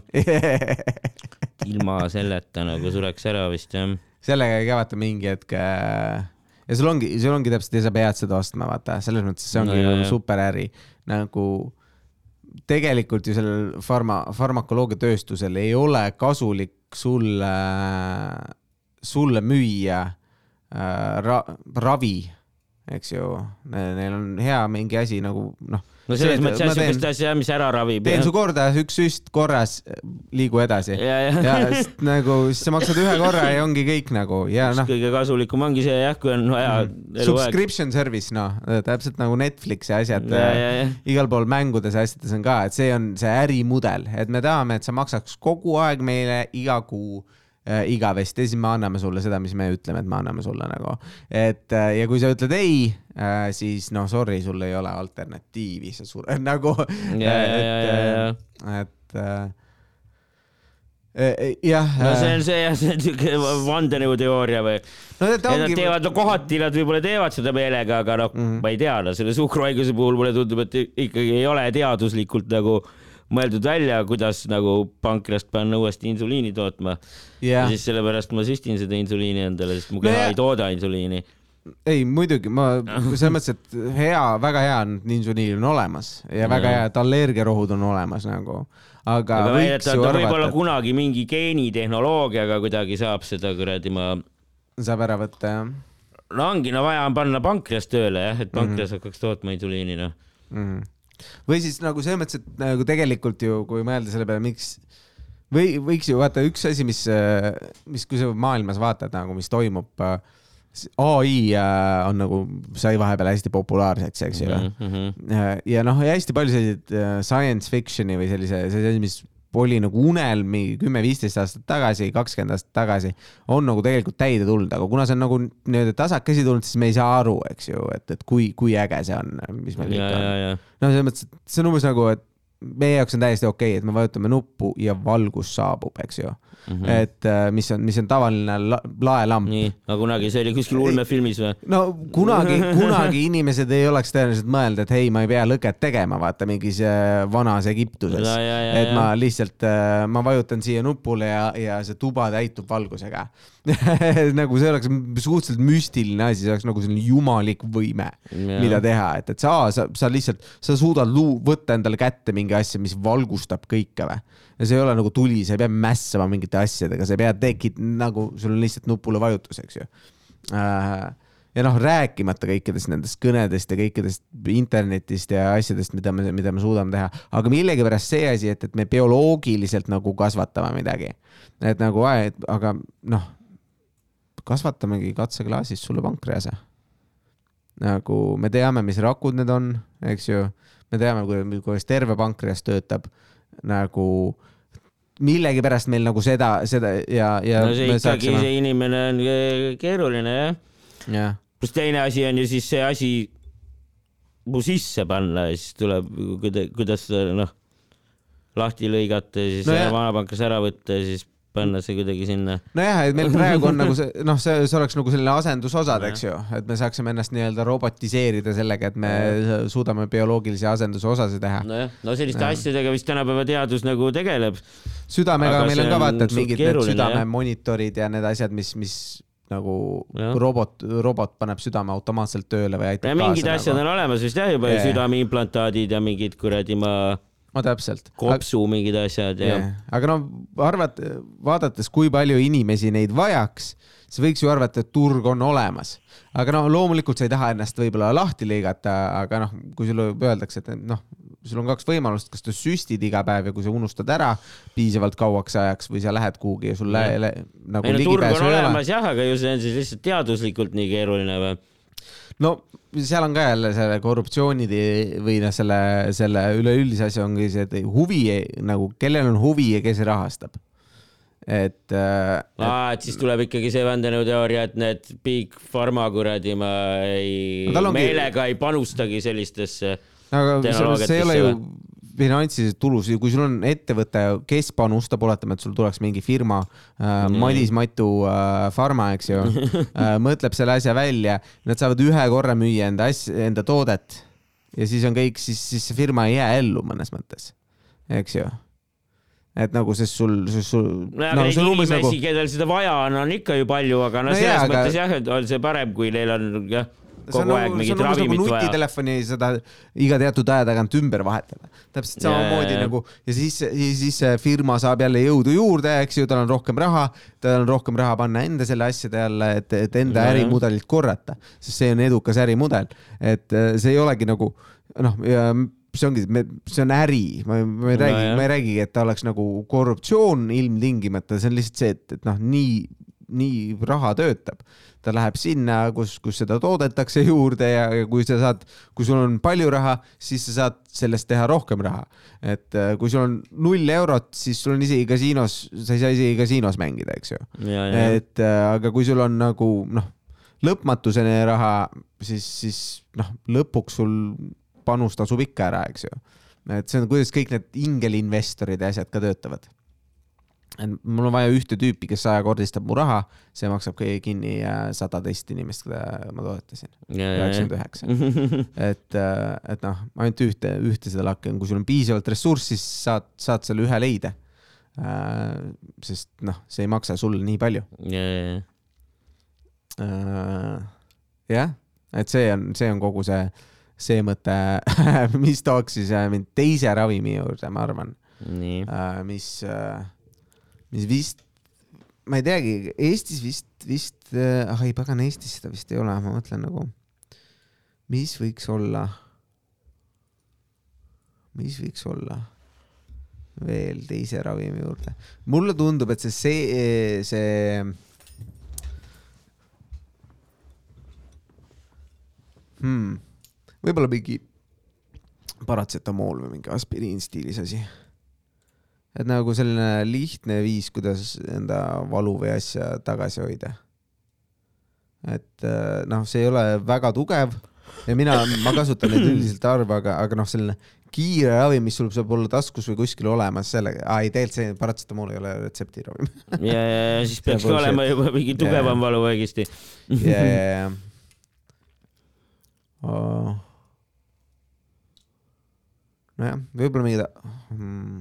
[SPEAKER 2] ilma selleta nagu sureks ära vist jah.
[SPEAKER 1] sellega ei käivata mingi hetk äh, ja sul ongi, sul ongi täpselt ja sa pead seda ostma, vaata, selles mõttes see ongi
[SPEAKER 2] No jaa,
[SPEAKER 1] no,
[SPEAKER 2] jaa.
[SPEAKER 1] super äri. nagu tegelikult ju sellel farma, farmakoloogiatööstusel ei ole kasulik sulle, sulle müüa äh, ra, ravi, eks ju, neil on hea mingi asi nagu noh,
[SPEAKER 2] no selles mõttes jah, siukest asja, mis ära ravib.
[SPEAKER 1] teen su korda, üks süst korras, liigu edasi.
[SPEAKER 2] ja,
[SPEAKER 1] ja
[SPEAKER 2] ja,
[SPEAKER 1] sest nagu siis sa maksad ühe korra ja ongi kõik nagu ja noh,
[SPEAKER 2] kõige kasulikum ongi see jah, kui on vaja eluaeg.
[SPEAKER 1] subscription service, noh, täpselt nagu Netflix ja asjad
[SPEAKER 2] ja, ja, ja,
[SPEAKER 1] igal pool mängudes ja asjades on ka, et see on see ärimudel, et me tahame, et sa maksaks kogu aeg meile iga kuu äh, igavesti ja siis me anname sulle seda, mis me ütleme, et me anname sulle nagu. et äh, ja kui sa ütled ei äh,, siis noh, sorry, sul ei ole alternatiivi, sa sured nagu.
[SPEAKER 2] ja, ja, ja, ja.
[SPEAKER 1] et äh, äh, jah.
[SPEAKER 2] no see on see jah, see on siuke vandenõuteooria või?
[SPEAKER 1] no, et
[SPEAKER 2] ja nad
[SPEAKER 1] ongi,
[SPEAKER 2] teevad, no kohati nad võib-olla teevad seda meelega, aga noh mm., ma ei tea, no selle suhkruhaiguse puhul mulle tundub, et ikkagi ei ole teaduslikult nagu mõeldud välja, kuidas nagu pankrast panna uuesti insuliini tootma. ja
[SPEAKER 1] jah,
[SPEAKER 2] siis sellepärast ma süstin seda insuliini endale, sest mu
[SPEAKER 1] No
[SPEAKER 2] keha
[SPEAKER 1] ja-
[SPEAKER 2] ei tooda insuliini.
[SPEAKER 1] ei muidugi ma selles mõttes, et hea, väga hea on, insuliin on olemas ja väga
[SPEAKER 2] Jaa.
[SPEAKER 1] hea, et allergiarohud on olemas nagu, aga
[SPEAKER 2] võib-olla kunagi mingi geenitehnoloogiaga kuidagi saab seda kuradi ma,
[SPEAKER 1] saab ära võtta jah
[SPEAKER 2] no ongi, no vaja on panna pankreas tööle jah, et pankreas hakkaks tootma insuliini noh.
[SPEAKER 1] mm.. Või siis nagu selles mõttes, et nagu tegelikult ju, kui mõelda selle peale, miks või võiks ju vaata üks asi, mis, mis, kui sa maailmas vaatad nagu, mis toimub. ai äh, on nagu, sai vahepeal hästi populaarseks, eks ju
[SPEAKER 2] Mhm, mhm.
[SPEAKER 1] ja noh, ja hästi palju selliseid äh, science fiction'i või sellise, sellise mis oli nagu unelm mingi kümme-viisteist aastat tagasi, kakskümmend aastat tagasi, on nagu tegelikult täide tulnud, aga kuna see on nagu nii-öelda tasakesi tulnud, siis me ei saa aru, eks ju, et, et kui, kui äge see on, mis meil ikka on. noh, selles mõttes, et see on umbes nagu, et meie jaoks on täiesti okei okay,, et me vajutame nuppu ja valgus saabub, eks ju mm. -hmm. et äh, mis on, mis on tavaline la laelamp.
[SPEAKER 2] nii, aga kunagi see oli kuskil ulmefilmis või?
[SPEAKER 1] no kunagi, kunagi inimesed ei oleks tõenäoliselt mõelnud, et hei, ma ei pea lõket tegema, vaata mingis äh, vanas Egiptuses. et ma lihtsalt, äh, ma vajutan siia nupule ja, ja see tuba täitub valgusega nagu see oleks suhteliselt müstiline asi, see oleks nagu selline jumalik võime, mida teha, et, et sa, sa, sa lihtsalt, sa suudad luu, võtta endale kätte mingi asja, mis valgustab kõike või? Ja see ei ole nagu tuli, sa ei pea mässama mingite asjadega, sa ei pea tekit-, nagu sul on lihtsalt nupule vajutus, eks ju. Äh, ja noh, rääkimata kõikidest nendest kõnedest ja kõikidest internetist ja asjadest, mida me, mida me suudame teha, aga millegipärast see asi, et, et me bioloogiliselt nagu kasvatame midagi, et nagu, aga noh, kasvatamegi katseklaasis sulle pankrease. nagu me teame, mis rakud need on, eks ju, me teame, kuidas terve pankreas töötab nagu millegipärast meil nagu seda, seda ja, ja.
[SPEAKER 2] no see ikkagi saaksime..., see inimene on keeruline jah
[SPEAKER 1] ja..
[SPEAKER 2] pluss teine asi on ju siis see asi mu sisse panna ja siis tuleb, kuidas noh, lahti lõigata ja siis no vanapankas ära võtta ja siis panna see kuidagi sinna.
[SPEAKER 1] nojah, et meil praegu on nagu see, noh, see, see oleks nagu selline asendusosad, eks ju, et me saaksime ennast nii-öelda robotiseerida sellega, et me suudame bioloogilisi asendusosasid teha.
[SPEAKER 2] nojah, no selliste ja. asjadega vist tänapäeva teadus nagu tegeleb.
[SPEAKER 1] südamega Aga meil on ka vaata, et mingid need südamemonitorid ja need asjad, mis, mis nagu ja. robot, robot paneb südame automaatselt tööle või aitab
[SPEAKER 2] kaasa. mingid asjad nagu. on olemas vist jah juba südameimplantaadid ja mingid kuradi ma
[SPEAKER 1] no täpselt.
[SPEAKER 2] kopsu aga... mingid asjad ja yeah..
[SPEAKER 1] aga no arvat-, vaadates, kui palju inimesi neid vajaks, siis võiks ju arvata, et turg on olemas. aga no loomulikult sa ei taha ennast võib-olla lahti lõigata, aga noh, kui sulle öeldakse, et noh, sul on kaks võimalust, kas sa süstid iga päev ja kui sa unustad ära piisavalt kauaks ajaks või sa lähed kuhugi ja sul lä, nagu
[SPEAKER 2] ei no turg on olemas jah, aga ju see on siis lihtsalt teaduslikult nii keeruline või?
[SPEAKER 1] No seal on ka jälle selle korruptsiooni või noh, selle, selle üleüldise asja ongi see, et huvi nagu, kellel on huvi ja kes rahastab. et äh,.
[SPEAKER 2] aa, et siis tuleb ikkagi see vandenõuteooria, et need Big Pharma kuradi ma ei no,, meelega ei panustagi sellistesse.
[SPEAKER 1] aga see ei ole ju finantsiliselt tulus, kui sul on ettevõte, kes panustab, oletame, et sul tuleks mingi firma äh,, Madis Matu äh, Pharma, eks ju äh,, mõtleb selle asja välja, nad saavad ühe korra müüa enda asja, enda toodet ja siis on kõik, siis, siis see firma ei jää ellu mõnes mõttes, eks ju et nagu, sest sul, sul.
[SPEAKER 2] no no, neid inimesi nagu..., kellel seda vaja on, on ikka ju palju, aga no, no selles jah, mõttes aga... jah, et on see parem, kui neil on jah kogu aeg mingit ravimit
[SPEAKER 1] vaja. nutitelefoni seda iga teatud aja tagant ümber vahetada. täpselt samamoodi yeah. nagu ja siis, siis see firma saab jälle jõudu juurde, eks ju, tal on rohkem raha, tal on rohkem raha panna enda selle asjade alla, et, et enda yeah. ärimudelit korrata, sest see on edukas ärimudel. et äh, see ei olegi nagu noh, see ongi, see on äri, ma, ma ei no, räägi, ma ei räägigi, et ta oleks nagu korruptsioon ilmtingimata, see on lihtsalt see, et, et noh, nii, nii raha töötab ta läheb sinna, kus, kus seda toodetakse juurde ja, ja kui sa saad, kui sul on palju raha, siis sa saad sellest teha rohkem raha. et äh, kui sul on null eurot, siis sul on isegi kasiinos, sa ei saa isegi kasiinos mängida, eks ju. et äh, aga kui sul on nagu noh, lõpmatuseni raha, siis, siis noh, lõpuks sul panus tasub ikka ära, eks ju. et see on, kuidas kõik need ingelinvestorid ja asjad ka töötavad et mul on vaja ühte tüüpi, kes sajakordistab mu raha, see maksab kinni sada teist inimest, keda ma toetasin. üheksakümmend üheksa. et, äh, et noh, ainult ühte, ühte seda lakki on, kui sul on piisavalt ressurssi, siis saad, saad selle ühe leida. Äh, sest noh, see ei maksa sulle nii palju. Äh, jah, et see on, see on kogu see, see mõte mis tooks siis mind teise ravimi juurde, ma arvan. mis mis vist, ma ei teagi, Eestis vist, vist äh,, ah ei pagan, Eestis seda vist ei ole, ma mõtlen nagu, mis võiks olla, mis võiks olla veel teise ravimi juurde. mulle tundub, et see, see, see hmm, võib-olla mingi paratsetamool või mingi aspiriin stiilis asi et nagu selline lihtne viis, kuidas enda valu või asja tagasi hoida. et äh, noh, see ei ole väga tugev ja mina, ma kasutan neid üldiselt harva, aga, aga noh, selline kiire ravim, mis sul saab olla taskus või kuskil olemas, sellega, aa ei, tegelikult see paratsetamool ei ole retseptiravim
[SPEAKER 2] ja, ja, ja siis peaks ka olema juba mingi tugevam valu õigesti.
[SPEAKER 1] ja, ja, ja. Oh.. nojah, võib-olla mingid hmm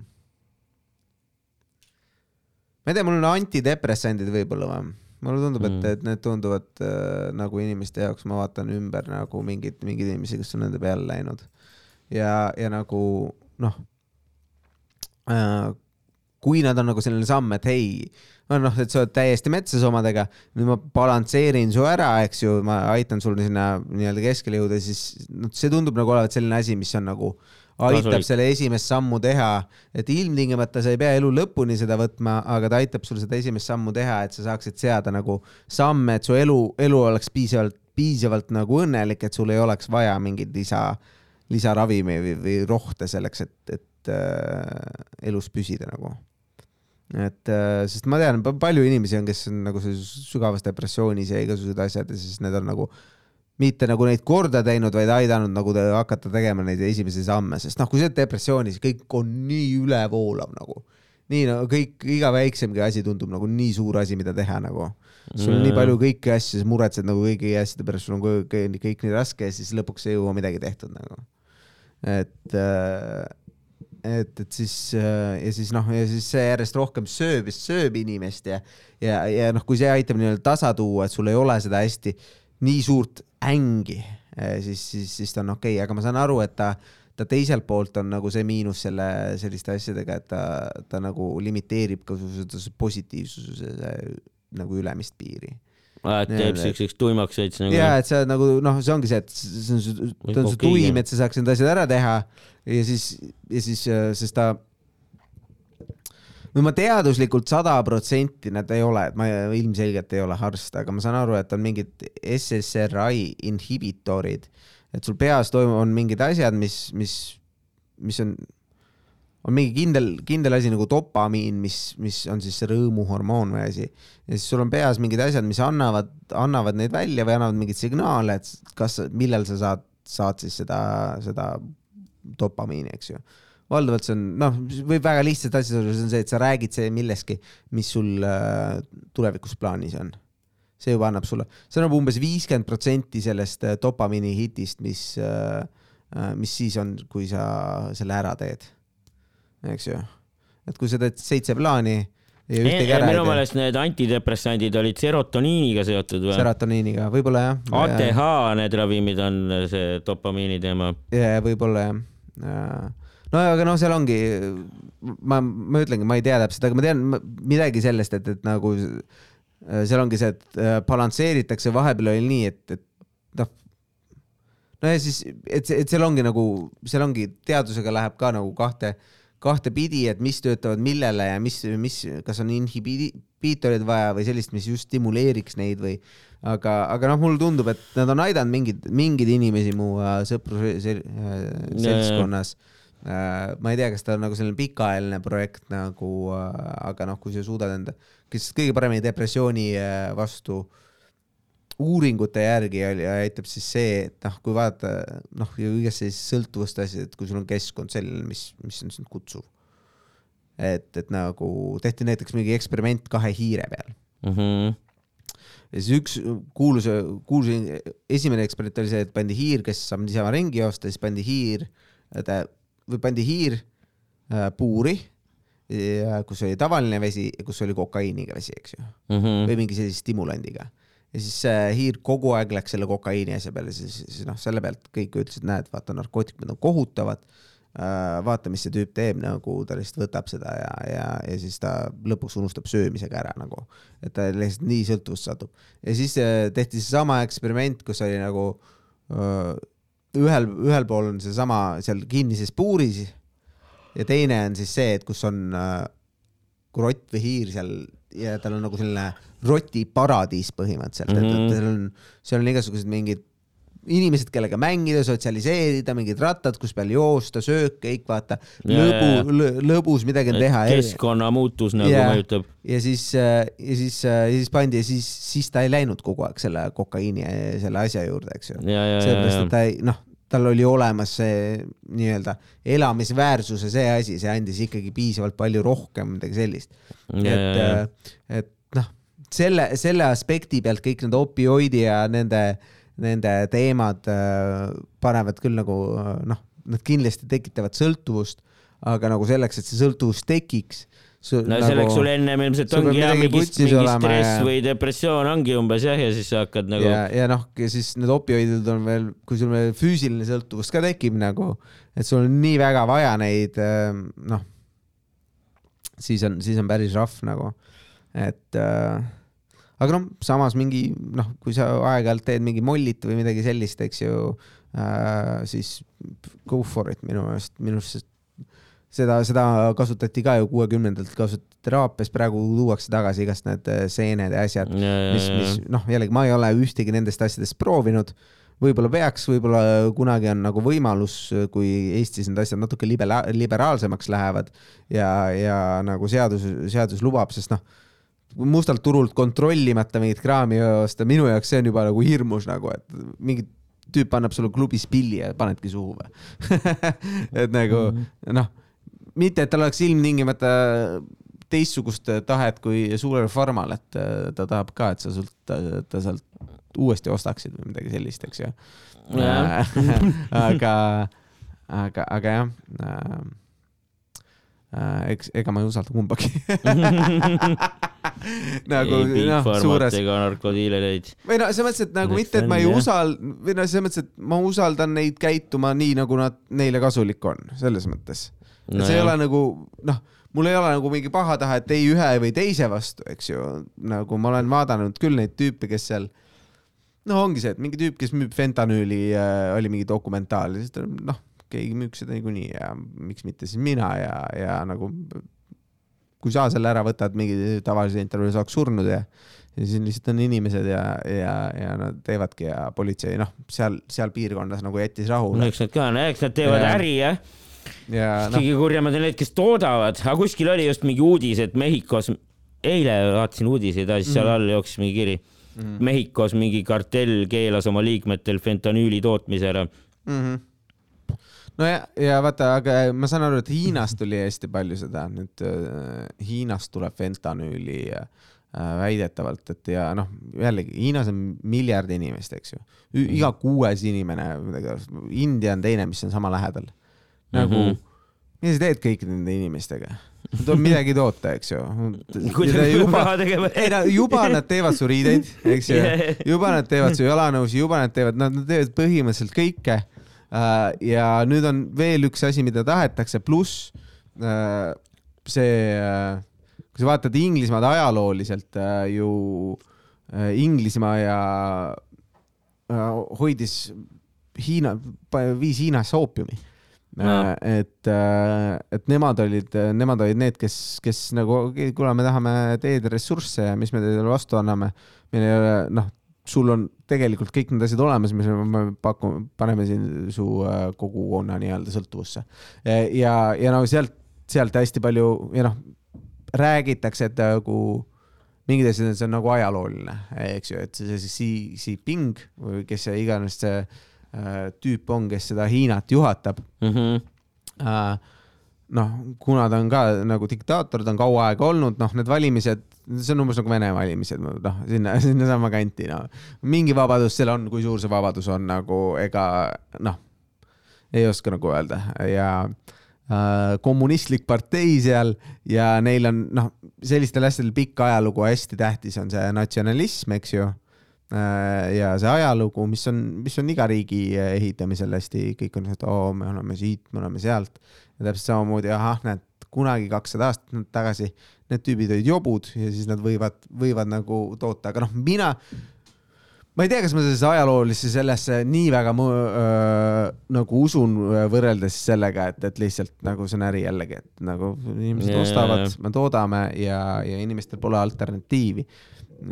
[SPEAKER 1] ma ei tea, mul on antidepressandid võib-olla või? mulle tundub mm., et, et need tunduvad äh, nagu inimeste jaoks, ma vaatan ümber nagu mingid, mingeid inimesi, kes on nende peale läinud. ja, ja nagu noh äh,, kui nad on nagu selline samm, et hei, noh, et sa oled täiesti metsas omadega, nüüd ma balansseerin su ära, eks ju, ma aitan sul sinna nii-öelda keskele jõuda, siis noh, see tundub nagu olevat selline asi, mis on nagu aitab selle esimest sammu teha, et ilmtingimata sa ei pea elu lõpuni seda võtma, aga ta aitab sul seda esimest sammu teha, et sa saaksid seada nagu samme, et su elu, elu oleks piisavalt, piisavalt nagu õnnelik, et sul ei oleks vaja mingeid lisa, lisaravimi või, või rohte selleks, et, et äh, elus püsida nagu. Et äh, sest ma tean, palju inimesi on, kes on nagu sügavas depressioonis ja igasugused asjad ja siis need on nagu mitte nagu neid korda teinud, vaid aidanud nagu te hakata tegema neid esimesi samme, sest noh, kui sa oled depressioonis, kõik on nii ülevoolav nagu. nii no kõik, iga väiksemgi asi tundub nagu nii suur asi, mida teha nagu. sul on mm. nii palju kõiki asju, sa muretsed nagu kõigi asjade pärast, sul on kõik, kõik nii raske ja siis lõpuks ei jõua midagi tehtud nagu. et äh, et, et siis ja siis noh, ja siis see järjest rohkem sööb sööb inimest ja ja, ja noh, kui see aitab nii-öelda tasa tuua, et sul ei ole seda hästi nii suurt ängi, eh, siis, siis, siis ta on okei okay., aga ma saan aru, et ta, ta teiselt poolt on nagu see miinus selle, selliste asjadega, et ta, ta nagu limiteerib ka su positiivsuse nagu ülemist piiri
[SPEAKER 2] et teeb siukseks tuimaks veits nagu.
[SPEAKER 1] ja, et sa nagu noh, see ongi see, et see on su, ta on su tuim, et sa saaks need asjad ära teha ja siis, ja siis, sest ta või ma teaduslikult sada protsenti nad ei ole, ma ilmselgelt ei ole arst, aga ma saan aru, et on mingid SSRI inhibitorid, et sul peas toimub, on mingid asjad, mis, mis, mis on, on mingi kindel, kindel asi nagu dopamiin, mis, mis on siis see rõõmuhormoon või asi. ja siis sul on peas mingid asjad, mis annavad, annavad neid välja või annavad mingeid signaale, et kas, millal sa saad, saad siis seda, seda dopamiini, eks ju valdavalt see on, noh, võib väga lihtsalt asjad olla, see on see, et sa räägid see millestki, mis sul äh, tulevikus plaanis on. see juba annab sulle, see annab umbes viiskümmend protsenti sellest äh, dopamiini hitist, mis äh,, mis siis on, kui sa selle ära teed. eks ju, et kui sa teed seitse plaani ja ühtegi ära
[SPEAKER 2] ei tee. minu meelest need antidepressandid olid serotoniiniga seotud või?
[SPEAKER 1] serotoniiniga, võib-olla jah.
[SPEAKER 2] ATH need ravimid on see dopamiini teema.
[SPEAKER 1] võib-olla jah ja no aga noh, seal ongi, ma, ma ütlengi, ma ei tea täpselt, aga ma tean midagi sellest, et, et nagu äh, seal ongi see, et äh, balansseeritakse, vahepeal oli nii, et, et noh, no ja siis, et, et seal ongi nagu, seal ongi, teadusega läheb ka nagu kahte, kahte pidi, et mis töötavad millele ja mis, mis, kas on inhibiitorid vaja või sellist, mis just stimuleeriks neid või aga, aga noh, mulle tundub, et nad on aidanud mingeid, mingeid inimesi mu äh, sõprus seltskonnas äh, Äh, ma ei tea, kas ta on nagu selline pikaajaline projekt nagu, äh, aga noh, kui sa suudad enda, kes kõige paremini depressiooni äh, vastu uuringute järgi aitab siis see, et noh, kui vaadata noh, kõigest sellisest sõltuvuste asjad, et kui sul on keskkond selline, mis, mis on sind kutsuv. et, et nagu tehti näiteks mingi eksperiment kahe hiire peal mm. -hmm ja siis üks kuulus, kuulus esimene eksperiment oli see, et pandi hiir, kes saab niisama ringi joosta, siis pandi hiir, ta või pandi hiir äh, puuri, kus oli tavaline vesi ja kus oli kokaiiniga vesi, eks ju mm. -hmm. või mingi sellise stimulandiga. ja siis see hiir kogu aeg läks selle kokaiini asja peale, siis, siis noh, selle pealt kõik ütlesid, näed, vaata narkootikumid on kohutavad äh,. vaata, mis see tüüp teeb, nagu ta lihtsalt võtab seda ja, ja, ja siis ta lõpuks unustab söömisega ära nagu, et ta lihtsalt nii sõltuvusse satub. ja siis äh, tehti seesama eksperiment, kus oli nagu äh, ühel, ühel pool on seesama seal kinnises puuris ja teine on siis see, et kus on äh, krott või hiir seal ja tal on nagu selline rotiparadiis põhimõtteliselt mm, -hmm. et, et mhm. seal on, seal on igasugused mingid inimesed, kellega mängida, sotsialiseerida, mingid rattad, kus peal joosta, söök, kõik vaata, lõbu, lõbus midagi on teha.
[SPEAKER 2] keskkonnamuutus nagu yeah. mõjutab.
[SPEAKER 1] ja siis, äh, ja siis, äh, siis pandi ja siis, siis ta ei läinud kogu aeg selle kokaiini ja selle asja juurde, eks ju. sellepärast, et ta ei, noh, tal oli olemas see nii-öelda elamisväärsuse see asi, see andis ikkagi piisavalt palju rohkem midagi sellist. et, et noh, selle, selle aspekti pealt kõik need opioidi ja nende, nende teemad äh, panevad küll nagu noh, nad kindlasti tekitavad sõltuvust, aga nagu selleks, et see sõltuvus tekiks
[SPEAKER 2] Su, no nagu, selleks sul ennem ilmselt ongi jah, mingi, mingi stress ja... või depressioon ongi umbes jah, ja siis sa hakkad nagu.
[SPEAKER 1] ja, ja noh, siis need opioidid on veel, kui sul veel füüsiline sõltuvus ka tekib nagu, et sul on nii väga vaja neid, ähm, noh, siis on, siis on päris rahv nagu, et äh, aga noh, samas mingi noh, kui sa aeg-ajalt teed mingi mollit või midagi sellist, eks ju äh,, siis go for it minu meelest, minu arust seda, seda kasutati ka ju kuuekümnendalt kasutati teraapias, praegu tuuakse tagasi igast need äh, seened ja asjad, mis, mis noh, jällegi ma ei ole ühtegi nendest asjadest proovinud. võib-olla peaks, võib-olla kunagi on nagu võimalus, kui Eestis need asjad natuke libera-, liberaalsemaks lähevad ja, ja nagu seadus, seadus lubab, sest noh, mustalt turult kontrollimata mingit kraami osta, minu jaoks see on juba nagu hirmus nagu, et mingi tüüp annab sulle klubis pilli ja panedki suhu või et nagu -hmm. noh mitte, et tal oleks ilmtingimata teistsugust tahet kui suurel farmal, et äh, ta tahab ka, et sa sult, ta sealt uuesti ostaksid või midagi sellist, eks ju. aga, aga, aga jah äh,. Eks, ega ma ei usalda kumbagi
[SPEAKER 2] nagu noh, suures. ega narkodiilereid.
[SPEAKER 1] või no selles mõttes, et nagu mitte, et ma ei usalda, või no selles mõttes, et ma usaldan neid käituma nii, nagu nad neile kasulik on, selles mõttes no. see ei ole nagu noh, mul ei ole nagu mingi pahatahet ei ühe või teise vastu, eks ju, nagu ma olen vaadanud küll neid tüüpe, kes seal no ongi see, et mingi tüüp, kes müüb fentanüüli äh,, oli mingi dokumentaal siis ta noh, keegi müüb seda niikuinii ja miks mitte siis mina ja, ja nagu kui sa selle ära võtad, mingi tavalise intervjuu saaks surnud ja ja siis lihtsalt on inimesed ja, ja, ja nad teevadki ja politsei noh, seal, seal piirkonnas nagu jättis rahule.
[SPEAKER 2] no eks nad ka, no eks nad teevad ja. äri jah ja, no. kõige kurjemad on need, kes toodavad, aga kuskil oli just mingi uudis, et Mehhikos, eile vaatasin uudiseid siis seal mm. all jooksis mingi kiri mm. -hmm. Mehhikos mingi kartell keelas oma liikmetel fentanüüli tootmise ära mm. -hmm
[SPEAKER 1] no ja, ja vaata, aga ma saan aru, et Hiinast tuli hästi palju seda, nüüd äh, Hiinast tuleb fentanüüli äh, väidetavalt, et ja noh, jällegi Hiinas on miljard inimest, eks ju, iga kuues inimene, India on teine, mis on sama lähedal nagu mm, -hmm. mida sa teed kõikide nende inimestega? tuleb midagi toota, eks ju. juba, ei no juba nad teevad su riideid, eks ju, juba nad teevad su jalanõusid, juba nad teevad, nad teevad põhimõtteliselt kõike. Äh, ja nüüd on veel üks asi, mida tahetakse, pluss äh, see, äh, kui sa vaatad Inglismaad ajalooliselt ju Inglismaa ja hoidis Hiina, viis Hiinasse oopiumi no.. Et, et nemad olid, nemad olid need, kes, kes nagu, kuule, me tahame teed ressursse ja mis me teile vastu anname. meil ei ole, noh, sul on tegelikult kõik need asjad olemas, mis me pakume, paneme siin su äh, kogukonna nii-öelda sõltuvusse. ja, ja no sealt, sealt hästi palju ja noh, räägitakse, et nagu mingid asjad, see on nagu ajalooline, eks ju, et see, see Xi Jinping või kes see iganes see Äh, tüüp on, kes seda Hiinat juhatab mm. -hmm. noh, kuna ta on ka nagu diktaator, ta on kaua aega olnud, noh, need valimised, see on umbes nagu Vene valimised, noh, sinna, sinnasamma kanti, no mingi vabadus seal on, kui suur see vabadus on nagu, ega noh, ei oska nagu öelda. Ja äh, kommunistlik partei seal ja neil on noh, sellistel asjadel pikk ajalugu, hästi tähtis on see natsionalism, eks ju. Äh, ja see ajalugu, mis on, mis on iga riigi ehitamisel hästi, kõik on, et oo, me oleme siit, me oleme sealt. Ja täpselt samamoodi, ahah, näed, kunagi kakssada aastat tagasi need tüübid olid jobud ja siis nad võivad, võivad nagu toota, aga noh, mina, ma ei tea, kas ma sellesse ajaloolisse sellesse nii väga äh, nagu usun võrreldes sellega, et, et lihtsalt nagu see on äri jällegi, et nagu inimesed yeah. ostavad, me toodame ja, ja inimestel pole alternatiivi.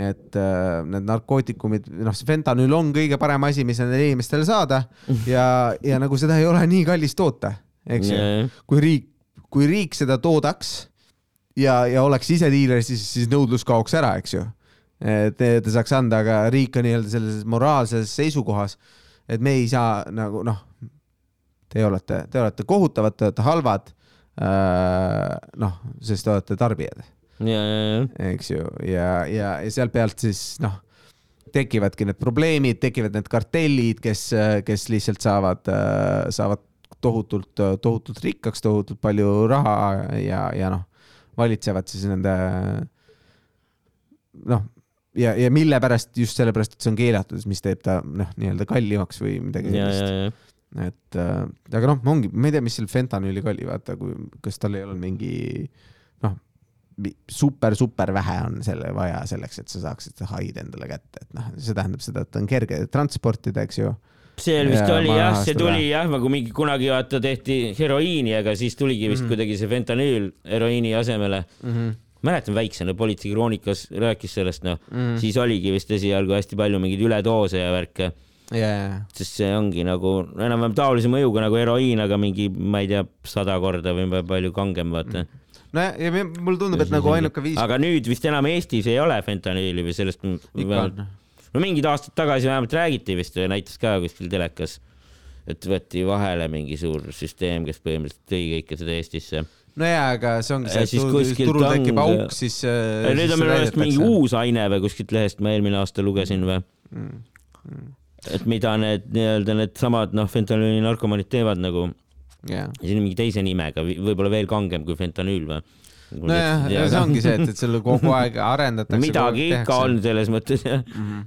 [SPEAKER 1] Et äh, need narkootikumid, noh, see fentanüül on kõige parem asi, mis nendele inimestele saada ja, ja nagu seda ei ole nii kallis toota, eks ju. Yeah.. kui riik, kui riik seda toodaks ja, ja oleks ise diiler, siis, siis nõudlus kaoks ära, eks ju. et ta saaks anda, aga riik on nii-öelda selles moraalses seisukohas, et me ei saa nagu noh, te olete, te olete kohutavad, te olete halvad. noh, sest te olete tarbijad. eks ju, ja, ja, ja sealt pealt siis noh tekivadki need probleemid, tekivad need kartellid, kes, kes lihtsalt saavad, saavad tohutult, tohutult rikkaks, tohutult palju raha ja, ja noh, valitsevad siis nende noh, ja, ja mille pärast, just sellepärast, et see on keelatud, mis teeb ta noh, nii-öelda kallimaks või midagi sellist. et äh, aga noh, ongi, ma ei tea, mis seal fentanüüliga oli, vaata, kui, kas tal ei olnud mingi noh, super, super vähe on selle vaja selleks, et sa saaksid haid endale kätte, et noh, see tähendab seda, et on kerge transportida, eks ju
[SPEAKER 2] see vist ja, oli jah, see tuli jah, nagu mingi kunagi vaata tehti heroiini, aga siis tuligi vist mm -hmm. kuidagi see fentanüül heroiini asemele mm. -hmm mäletan väiksena Politsei kroonikas rääkis sellest, noh mm., siis oligi vist esialgu hästi palju mingeid üledoose ja värke
[SPEAKER 1] yeah..
[SPEAKER 2] sest see ongi nagu enam-vähem taolise mõjuga nagu heroiin, aga mingi, ma ei tea, sada korda või palju kangem, vaata mm.
[SPEAKER 1] no ja, mulle tundub, et nagu ainuke viis.
[SPEAKER 2] aga nüüd vist enam Eestis ei ole fentanüüli või sellest. No mingid aastad tagasi vähemalt räägiti vist, näitas ka kuskil telekas, et võeti vahele mingi suur süsteem, kes põhimõtteliselt tõi kõike seda Eestisse
[SPEAKER 1] nojaa, aga see ongi see, et turul tekib auk, siis.
[SPEAKER 2] nüüd on minu meelest mingi uus aine või kuskilt lehest ma eelmine aasta lugesin või mm.? Mm. et mida need nii-öelda needsamad noh, fentanüüli narkomaanid teevad nagu yeah.. on mingi teise nimega, võib-olla veel kangem kui fentanüül või?
[SPEAKER 1] nojah, see ongi see, et, et selle kogu aeg arendatakse.
[SPEAKER 2] midagi ikka on selles mõttes jah mm. -hmm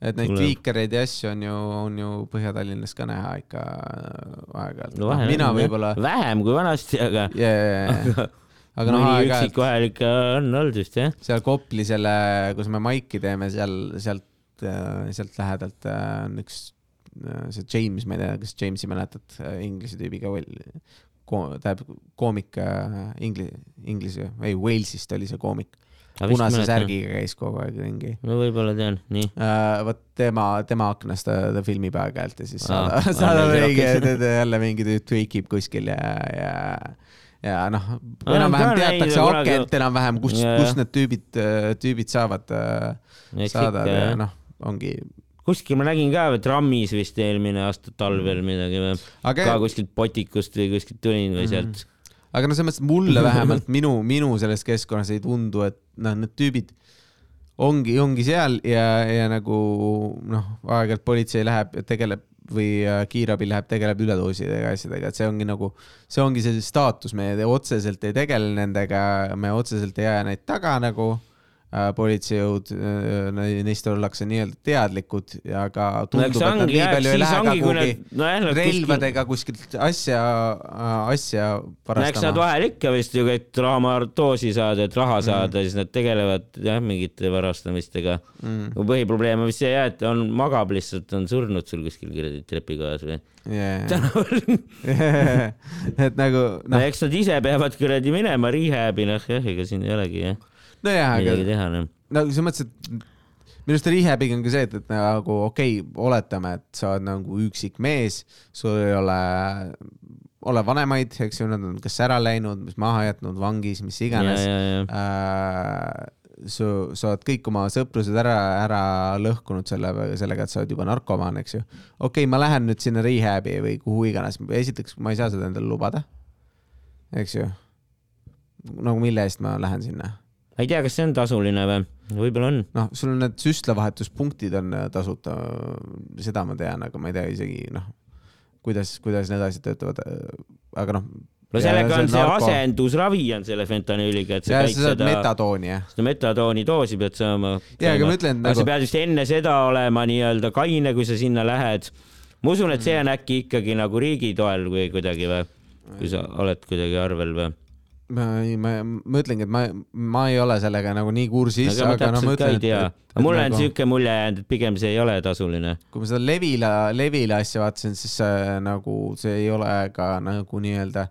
[SPEAKER 1] et neid viikereid ja asju on ju, on ju Põhja-Tallinnas ka näha ikka aeg-ajalt
[SPEAKER 2] no,. mina võib-olla. vähem kui vanasti, aga
[SPEAKER 1] yeah,. Yeah. aga noh,
[SPEAKER 2] aeg-ajalt. vahel ikka on olnud vist jah.
[SPEAKER 1] seal Kopli selle, kus me maiki teeme, seal, sealt, sealt lähedalt äh, on üks, äh, see James, ma ei tea, kas Jamesi mäletad, inglise tüübiga tähendab koomik ingli-, inglise, ei Walesist oli see koomik punase särgiga käis kogu aeg ringi.
[SPEAKER 2] no võib-olla tean, nii
[SPEAKER 1] uh,. vot tema, tema aknast ta, ta filmib aeg-ajalt ja siis saadab, saadab mingi, jälle mingi tüüp tweak ib kuskil ja, ja ja noh, enam-vähem teatakse akent enam-vähem, kust, kust need tüübid, tüübid saavad, saadavad ja noh, ongi
[SPEAKER 2] kuskil ma nägin ka trammis vist eelmine aasta talvel midagi või Aga... ka kuskilt potikust või kuskilt tulin või sealt mm. -hmm
[SPEAKER 1] aga no selles mõttes mulle vähemalt minu, minu selles keskkonnas ei tundu, et noh, need tüübid ongi, ongi seal ja, ja nagu noh, aeg-ajalt politsei läheb ja tegeleb või kiirabi läheb, tegeleb üledoosidega ja asjadega, et see ongi nagu, see ongi see staatus, me otseselt ei tegele nendega, me otseselt ei aja neid taga nagu politseijõud, äh, neist ollakse nii-öelda teadlikud ja ka tundub, et nad nii palju ei lähe ka kuhugi no relvadega kuskilt asja, äh, asja
[SPEAKER 2] varastama. eks nad vahel ikka vist ju, et rahamartoosi saada, et raha saada mm., siis nad tegelevad jah, mingite varastamistega mm.. põhiprobleem on vist see jah, et on, magab lihtsalt, on surnud sul kuskil kuradi trepikojas või
[SPEAKER 1] yeah. tänaval yeah. et nagu
[SPEAKER 2] noh no,. eks nad ise peavad kuradi minema rehab'i, noh jah, ega siin ei olegi jah
[SPEAKER 1] nojah, aga teha, noh. no selles mõttes, et minu arust rehab'iga on ka see, et, et nagu okei okay,, oletame, et sa oled nagu üksik mees, sul ei ole, ole vanemaid, eks ju, nad on kas ära läinud, maha jätnud, vangis, mis iganes. Äh, su, sa oled kõik oma sõprused ära, ära lõhkunud selle, sellega, et sa oled juba narkomaan, eks ju. okei okay,, ma lähen nüüd sinna rehab'i või kuhu iganes, esiteks ma ei saa seda endale lubada. eks ju. nagu mille eest ma lähen sinna
[SPEAKER 2] ma ei tea, kas see on tasuline või? võib-olla on.
[SPEAKER 1] noh, sul on need süstlavahetuspunktid on äh, tasuta, seda ma tean, aga ma ei tea isegi noh, kuidas, kuidas need asjad töötavad. Äh, aga noh.
[SPEAKER 2] no sellega on see narko... asendusravi on selle fentanüüliga, et
[SPEAKER 1] sa käid seda. metadooni jah.
[SPEAKER 2] seda metadooni doosi pead saama.
[SPEAKER 1] ja, aga ma ütlen.
[SPEAKER 2] aga nagu... sa pead vist enne seda olema nii-öelda kaine, kui sa sinna lähed. ma usun, et see on äkki ikkagi nagu riigi toel või kuidagi või, kui sa oled kuidagi arvel või
[SPEAKER 1] ma ei, ma, ma ütlengi, et ma, ma ei ole sellega nagu nii kursis, aga noh, ma ütlen, et,
[SPEAKER 2] mulle on nagu, siuke mulje jäänud, et pigem see ei ole tasuline.
[SPEAKER 1] kui ma seda Levila, Levila asja vaatasin, siis äh, nagu see ei ole ka nagu nii-öelda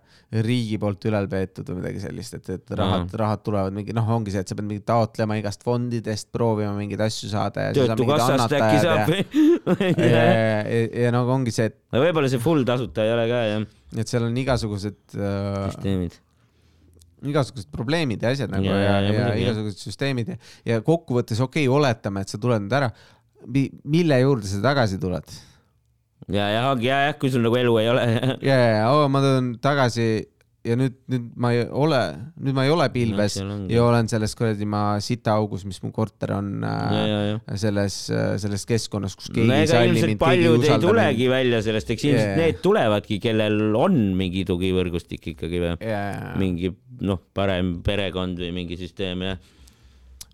[SPEAKER 1] riigi poolt ülal peetud või midagi sellist, et, et rahad mm., rahad tulevad mingi, noh, ongi see, et sa pead mingi taotlema igast fondidest, proovima mingeid asju saada.
[SPEAKER 2] töötukassast äkki saab või?
[SPEAKER 1] ja, ja, ja, ja nagu ongi see, et.
[SPEAKER 2] no võib-olla see full tasuta ei ole ka jah.
[SPEAKER 1] et seal on igasugused
[SPEAKER 2] äh, süsteemid
[SPEAKER 1] igasugused probleemid ja asjad nagu ja, ja, ja, ja, igasugused süsteemid ja, ja kokkuvõttes okei okay,, oletame, et sa tuled nüüd ära. mille juurde sa tagasi tuled?
[SPEAKER 2] ja, ja ja, jah, kui sul nagu elu ei ole.
[SPEAKER 1] ja, ja, ja ma tulen tagasi ja nüüd, nüüd ma ei ole, nüüd ma ei ole pilves
[SPEAKER 2] ongi.
[SPEAKER 1] ja olen selles kuradi ma sitaaugus, mis mu korter on
[SPEAKER 2] ja,
[SPEAKER 1] äh,
[SPEAKER 2] ja, ja.
[SPEAKER 1] selles, selles keskkonnas, kus keegi
[SPEAKER 2] no
[SPEAKER 1] ei salli mind,
[SPEAKER 2] paljud ei tulegi
[SPEAKER 1] mind.
[SPEAKER 2] välja sellest, eks ilmselt
[SPEAKER 1] Jaa.
[SPEAKER 2] need tulevadki, kellel on mingi tugivõrgustik ikkagi või
[SPEAKER 1] ja, ja, ja,
[SPEAKER 2] mingi noh, parem perekond või mingi süsteem ja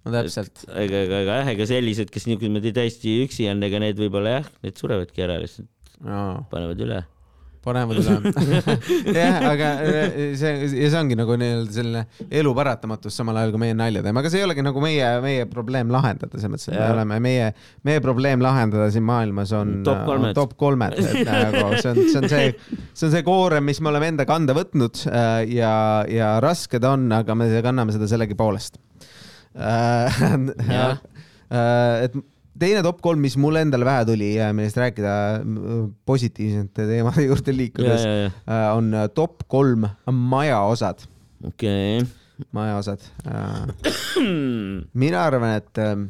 [SPEAKER 1] no täpselt.
[SPEAKER 2] ega, ega, ega jah, ega sellised, kes niimoodi täiesti üksi on, ega need võib-olla jah, need surevadki ära lihtsalt, panevad üle.
[SPEAKER 1] Panevad üle. jah, aga äh, see, ja see ongi nagu nii-öelda selline elu paratamatus samal ajal kui meie nalja teeme, aga see ei olegi nagu meie, meie probleem lahendada, selles mõttes, et me oleme, meie, meie probleem lahendada siin maailmas on
[SPEAKER 2] Top kolmed.
[SPEAKER 1] top kolmed, et nagu see on, see on see, see on see koorem, mis me oleme enda kanda võtnud äh, ja, ja raske ta on, aga me kanname seda sellegipoolest.
[SPEAKER 2] Jah.
[SPEAKER 1] et teine top kolm, mis mulle endale pähe tuli, millest rääkida m- positiivsete teemade juurde liikudes,
[SPEAKER 2] ja
[SPEAKER 1] on äh, top kolm majaosad,
[SPEAKER 2] okei
[SPEAKER 1] majaosad. mina arvan, et ähm,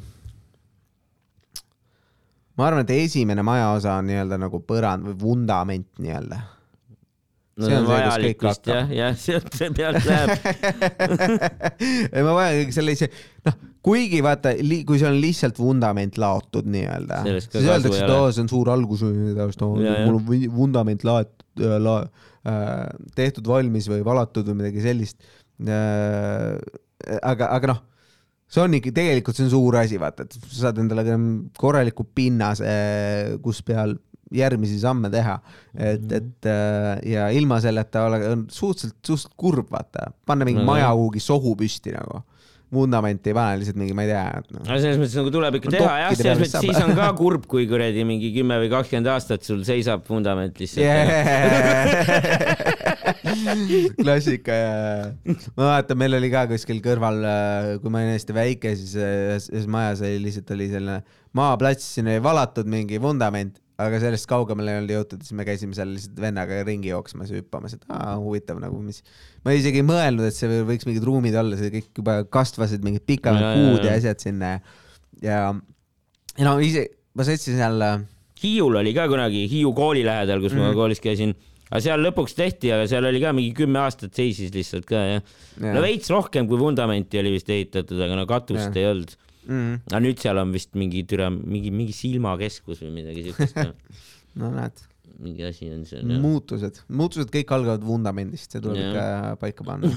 [SPEAKER 1] ma arvan, et esimene majaosa on nii-öelda nagu põrand või vundament nii-öelda.
[SPEAKER 2] No
[SPEAKER 1] See on see, kus kõik
[SPEAKER 2] vajalikust jah,
[SPEAKER 1] hakkab.
[SPEAKER 2] jah, sealt see pealt läheb.
[SPEAKER 1] ei, ma vajan sellise, noh, kuigi vaata, kui see on lihtsalt vundament laotud nii-öelda, siis öeldakse, et oo, see on suur algus mul on vun- vundament laet-, la-, tehtud valmis või valatud või midagi sellist. aga, aga noh, see on ikka, tegelikult see on suur asi, vaata, et sa saad endale korraliku pinnase, kus peal järgmisi samme teha, et,
[SPEAKER 2] Mhm.
[SPEAKER 1] et äh, ja ilma selleta ole, on suhteliselt, suhteliselt kurb, vaata, panna mingi
[SPEAKER 2] No
[SPEAKER 1] maja kuhugi sohu püsti nagu. vundamenti ei pane lihtsalt mingi, ma ei tea, noh.
[SPEAKER 2] no selles mõttes nagu tuleb ikka
[SPEAKER 1] No
[SPEAKER 2] teha jah, selles mõttes siis on ka kurb, kui kuradi mingi kümme või kakskümmend aastat sul seisab vundament lihtsalt
[SPEAKER 1] klassika ja, ma mäletan, meil oli ka kuskil kõrval, kui ma olin hästi väike, siis ühes, ühes majas oli lihtsalt oli selline maaplats, sinna oli valatud mingi vundament, aga sellest kaugemale ei olnud jõutud, siis me käisime seal lihtsalt vennaga ringi jooksmas ja hüppamas, et aa huvitav nagu mis. ma isegi ei mõelnud, et see võiks mingid ruumid olla, see kõik juba kasvasid mingid pikad
[SPEAKER 2] Ja, ja,
[SPEAKER 1] puud ja
[SPEAKER 2] ja.
[SPEAKER 1] asjad sinna ja, ja, ja no ise, ma sõitsin seal
[SPEAKER 2] Hiiul oli ka kunagi Hiiu kooli lähedal, kus
[SPEAKER 1] Mhm.
[SPEAKER 2] ma koolis käisin, aga seal lõpuks tehti, aga seal oli ka mingi kümme aastat seisis lihtsalt ka jah.
[SPEAKER 1] Jah.
[SPEAKER 2] no veits rohkem kui vundamenti oli vist ehitatud, aga no katust
[SPEAKER 1] Jah.
[SPEAKER 2] ei olnud.
[SPEAKER 1] mm,.
[SPEAKER 2] aga nüüd seal on vist mingi türa, mingi, mingi silmakeskus või midagi siukest.
[SPEAKER 1] no näed,
[SPEAKER 2] mingi asi on seal
[SPEAKER 1] muutused, muutused kõik algavad vundamendist, see tuleb ikka paika panna.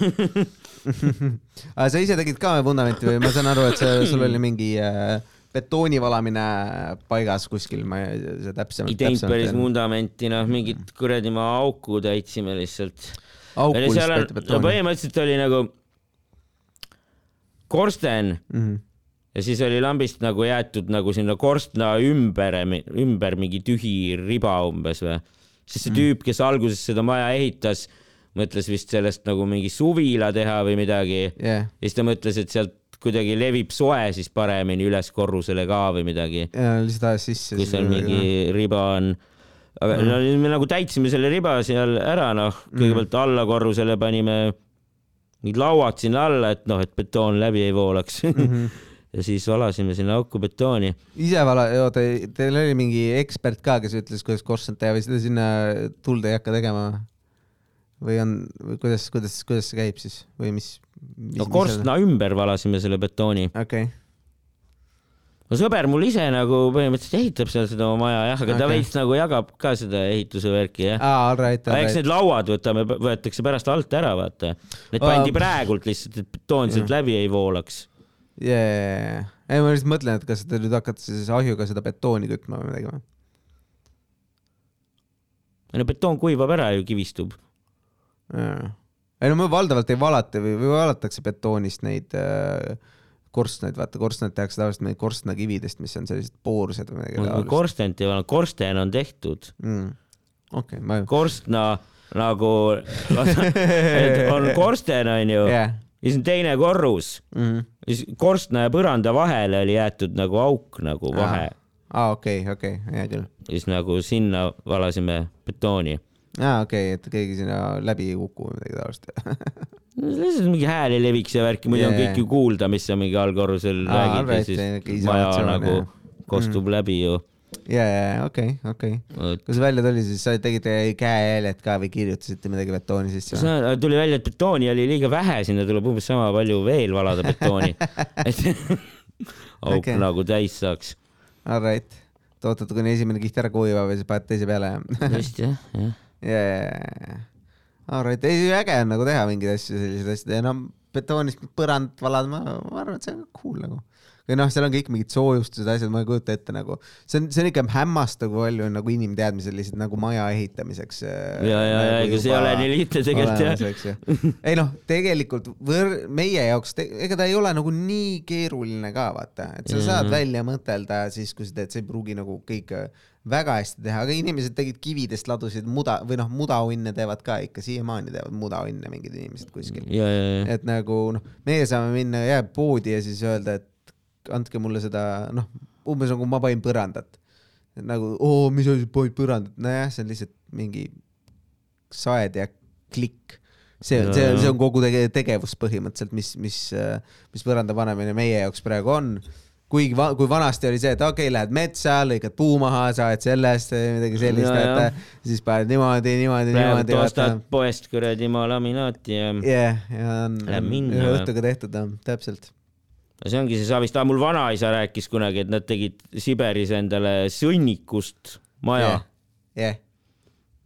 [SPEAKER 1] aga sa ise tegid ka vundamenti või ma saan aru, et see, sul oli mingi äh, betooni valamine paigas kuskil, ma saa täpsemalt.
[SPEAKER 2] ei teinud päris. vundamenti, noh, mingit kuradi ma auku täitsime lihtsalt.
[SPEAKER 1] auku lihtsalt betooni.
[SPEAKER 2] põhimõtteliselt oli nagu korsten
[SPEAKER 1] Mhm.
[SPEAKER 2] Ja siis oli lambist nagu jäetud nagu sinna korstna ümber, ümber mingi tühi riba umbes või. siis see tüüp, kes alguses seda maja ehitas, mõtles vist sellest nagu mingi suvila teha või midagi.
[SPEAKER 1] jah,
[SPEAKER 2] ja siis ta mõtles, et sealt kuidagi levib soe siis paremini üles korrusele ka või midagi,
[SPEAKER 1] ja lihtsalt ajas sisse.
[SPEAKER 2] kui seal mingi riba on. aga no, me nagu täitsime selle riba seal ära, noh, kõigepealt alla korrusele panime mingid lauad sinna alla, et noh, et betoon läbi ei voolaks mm. -hmm. Ja siis valasime sinna auku betooni.
[SPEAKER 1] ise vala, oota, teil oli mingi ekspert ka, kes ütles, kuidas korstnat teha või seda sinna tuld ei hakka tegema? või on, või kuidas, kuidas, kuidas see käib siis või mis, mis?
[SPEAKER 2] no korstna ümber valasime selle betooni.
[SPEAKER 1] okei okay.,
[SPEAKER 2] no sõber mul ise nagu põhimõtteliselt ehitab seal seda oma maja jah, aga ta
[SPEAKER 1] Okei.
[SPEAKER 2] veits nagu jagab ka seda ehituse värki jah.
[SPEAKER 1] aa, all right, all
[SPEAKER 2] aga eks
[SPEAKER 1] right.
[SPEAKER 2] need lauad võtame, võetakse pärast alt ära, vaata. Need pandi praegult lihtsalt, et betoon sealt läbi ei voolaks.
[SPEAKER 1] jajah, ei ma lihtsalt mõtlen, et kas te nüüd hakkate siis ahjuga seda betooni kütma või midagi või?
[SPEAKER 2] no betoon kuivab ära ju, kivistub.
[SPEAKER 1] ei no me valdavalt ei valata või, või valatakse betoonist neid äh, korstnaid, vaata korstnaid tehakse tavaliselt meil korstnakividest, mis on sellised poorsed või midagi taolist
[SPEAKER 2] korstent ei ole, korsten on tehtud.
[SPEAKER 1] mm.. okei okay,, ma
[SPEAKER 2] korstna nagu, on korsten onju
[SPEAKER 1] jah
[SPEAKER 2] ja siis on teine korrus
[SPEAKER 1] mm..
[SPEAKER 2] ja siis korstna ja põranda vahele oli jäetud nagu auk nagu vahe
[SPEAKER 1] aa, okei, okei, hea küll.
[SPEAKER 2] ja siis nagu sinna valasime betooni.
[SPEAKER 1] aa, okei, et keegi sinna läbi ei kuku või midagi taolist.
[SPEAKER 2] lihtsalt mingi hääl ei leviks ja värki, muidu on
[SPEAKER 1] Jaa,
[SPEAKER 2] kõik ju kuulda, mis sa mingi allkorrusel räägid ja siis maja nagu kostub läbi ju.
[SPEAKER 1] ja, ja, okei, okei. kui see välja tuli, siis tegid käejäljed ka või kirjutasite midagi betooni sisse
[SPEAKER 2] tuli välja, et betooni oli liiga vähe, sinna tuleb umbes sama palju veel valada betooni, et auk
[SPEAKER 1] Okei.
[SPEAKER 2] okay. nagu täis saaks.
[SPEAKER 1] Alright, te ootate, kuni esimene kiht ära kuivab ja siis paned teise peale
[SPEAKER 2] just jah, jah.
[SPEAKER 1] ja, ja, ja. Alright, ei äge on nagu teha mingeid asju, selliseid asju ja noh, betoonist põrandat valada, ma, ma arvan, et see on cool nagu. Või noh, seal on kõik mingid soojustused, asjad, ma ei kujuta ette nagu, see on, see on ikka hämmastav, kui palju on nagu inimteadmisel lihtsalt nagu maja ehitamiseks.
[SPEAKER 2] ja, ja, ja ega see ei ole nii lihtne tegelikult jah.
[SPEAKER 1] ei noh, tegelikult võr-, meie jaoks, ega ta ei ole nagu nii keeruline ka vaata, et sa saad
[SPEAKER 2] Mhm.
[SPEAKER 1] välja mõtelda siis, kui sa teed, sa ei pruugi nagu kõike väga hästi teha, aga inimesed tegid kividest ladusid muda või noh, mudaunne teevad ka ikka siiamaani teevad mudaunne mingid inimesed kuskil.
[SPEAKER 2] ja, ja, ja,
[SPEAKER 1] et nagu noh, meie saame minna jah poodi ja siis öelda, et andke mulle seda noh, umbes nagu ma panin põrandat. nagu oo, mis asi, panid põrandat, nojah, see on lihtsalt mingi saed ja klikk. see on, see on, see on kogu tege-, tegevus põhimõtteliselt, mis, mis, mis põranda panemine meie jaoks praegu on kuigi va kui vanasti oli see, et okei okay,, lähed metsa, lõikad puu maha, saed sellest midagi sellist, et siis paned niimoodi, niimoodi, niimoodi.
[SPEAKER 2] ostad poest kuradi maalaminaati ja
[SPEAKER 1] jah, ja on,
[SPEAKER 2] või?
[SPEAKER 1] õhtuga tehtud, täpselt.
[SPEAKER 2] Ja see ongi see Savist, mul vanaisa rääkis kunagi, et nad tegid Siberis endale sõnnikust maja
[SPEAKER 1] jah, jah.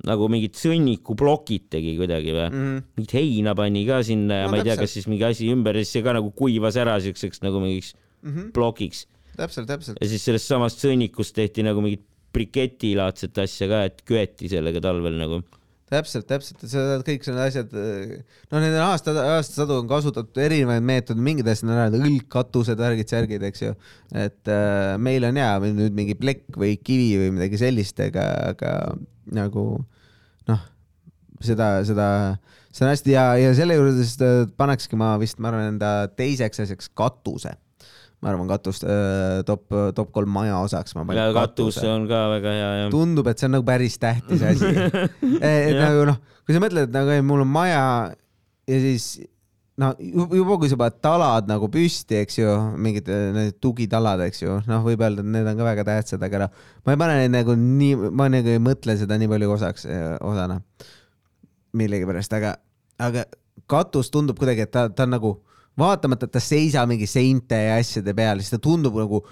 [SPEAKER 2] nagu mingid sõnnikuplokid tegi kuidagi või mm.?
[SPEAKER 1] Mhm.
[SPEAKER 2] mingit heina pani ka sinna ja
[SPEAKER 1] No
[SPEAKER 2] no, ma ei tea,
[SPEAKER 1] täpselt.
[SPEAKER 2] kas siis mingi asi ümber ja siis see ka nagu kuivas ära siukseks nagu mingiks
[SPEAKER 1] Mhm.
[SPEAKER 2] plokiks
[SPEAKER 1] täpselt, täpselt.
[SPEAKER 2] ja siis sellest samast sõnnikust tehti nagu mingit briketilaadset asja ka, et köeti sellega talvel nagu.
[SPEAKER 1] täpselt, täpselt, sa kõik need asjad, no need on aasta, aastasadu on kasutatud erinevaid meetodeid, mingid asjad on ära, õlgkatused, värgid, särgid, eks ju. et äh, meil on jaa, nüüd mingi plekk või kivi või midagi sellist, aga, aga nagu noh, seda, seda, see on hästi hea. Ja selle juures äh, panekski ma vist, ma arvan, enda teiseks asjaks katuse ma arvan, katust äh, top, top kolm maja osaks ma panen
[SPEAKER 2] katus on ka väga hea ja.
[SPEAKER 1] tundub, et see on nagu päris tähtis asi. et
[SPEAKER 2] Jah.
[SPEAKER 1] nagu noh, kui sa mõtled, et nagu ei, mul on maja ja siis no ju- juba, kui sa paned talad nagu püsti, eks ju, mingid äh, need tugitalad, eks ju, noh, võib öelda, et need on ka väga tähtsad, aga noh, ma ei pane neid nagu nii, ma nagu ei mõtle seda nii palju osaks, osana millegipärast, aga, aga katus tundub kuidagi, et ta, ta on nagu vaatamata, et ta ei seisa mingi seinte ja asjade peal, siis ta tundub nagu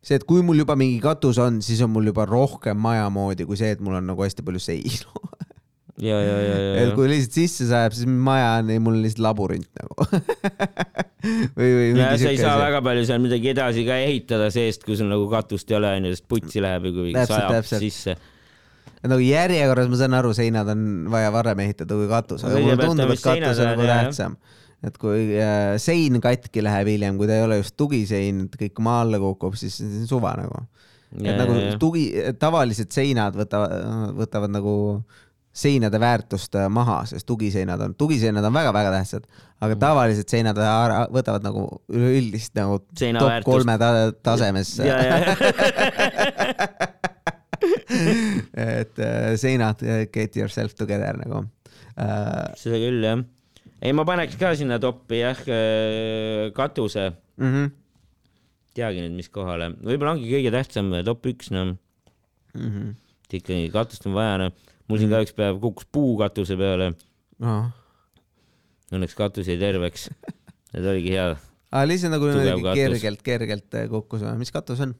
[SPEAKER 1] see, et kui mul juba mingi katus on, siis on mul juba rohkem maja moodi kui see, et mul on nagu hästi palju seinu.
[SPEAKER 2] ja, ja, ja, ja,
[SPEAKER 1] et
[SPEAKER 2] ja.
[SPEAKER 1] kui lihtsalt sisse sajab, siis maja on, mul lihtsalt labürint nagu. või, või
[SPEAKER 2] ja sa ei saa
[SPEAKER 1] siuke.
[SPEAKER 2] väga palju seal midagi edasi ka ehitada seest, kui sul nagu katust ei ole, onju, sest putsi läheb ju, kui sajab
[SPEAKER 1] täpselt.
[SPEAKER 2] sisse.
[SPEAKER 1] nagu järjekorras ma saan aru, seinad on vaja varem ehitada kui katus, aga mulle tundub, et katus on nagu tähtsam. Et kui äh, sein katki läheb hiljem, kui ta ei ole just tugisein, et kõik maa alla kukub, siis see on suva nagu. et nagu tugi, tavalised seinad võtavad, võtavad nagu seinade väärtust äh, maha, sest tugiseinad on, tugiseinad on väga-väga tähtsad, aga tavalised seinad võtavad nagu üleüldist nagu
[SPEAKER 2] Seina
[SPEAKER 1] top
[SPEAKER 2] väärtust.
[SPEAKER 1] kolme ta tasemes.
[SPEAKER 2] ja, ja,
[SPEAKER 1] et äh, seinad, get yourself together nagu
[SPEAKER 2] seda küll jah. ei, ma paneks ka sinna toppi jah, katuse,
[SPEAKER 1] Mm -hmm.
[SPEAKER 2] teagi nüüd, mis kohale, võib-olla ongi kõige tähtsam top üks, noh,
[SPEAKER 1] Mm -hmm.
[SPEAKER 2] ikkagi katust on vaja, noh. mul siin ka üks päev kukkus puu katuse peale,
[SPEAKER 1] Oh.
[SPEAKER 2] õnneks katus jäi terveks. et oligi hea
[SPEAKER 1] aga lihtsalt nagu kergelt, kergelt äh, kukkus või, mis katus on?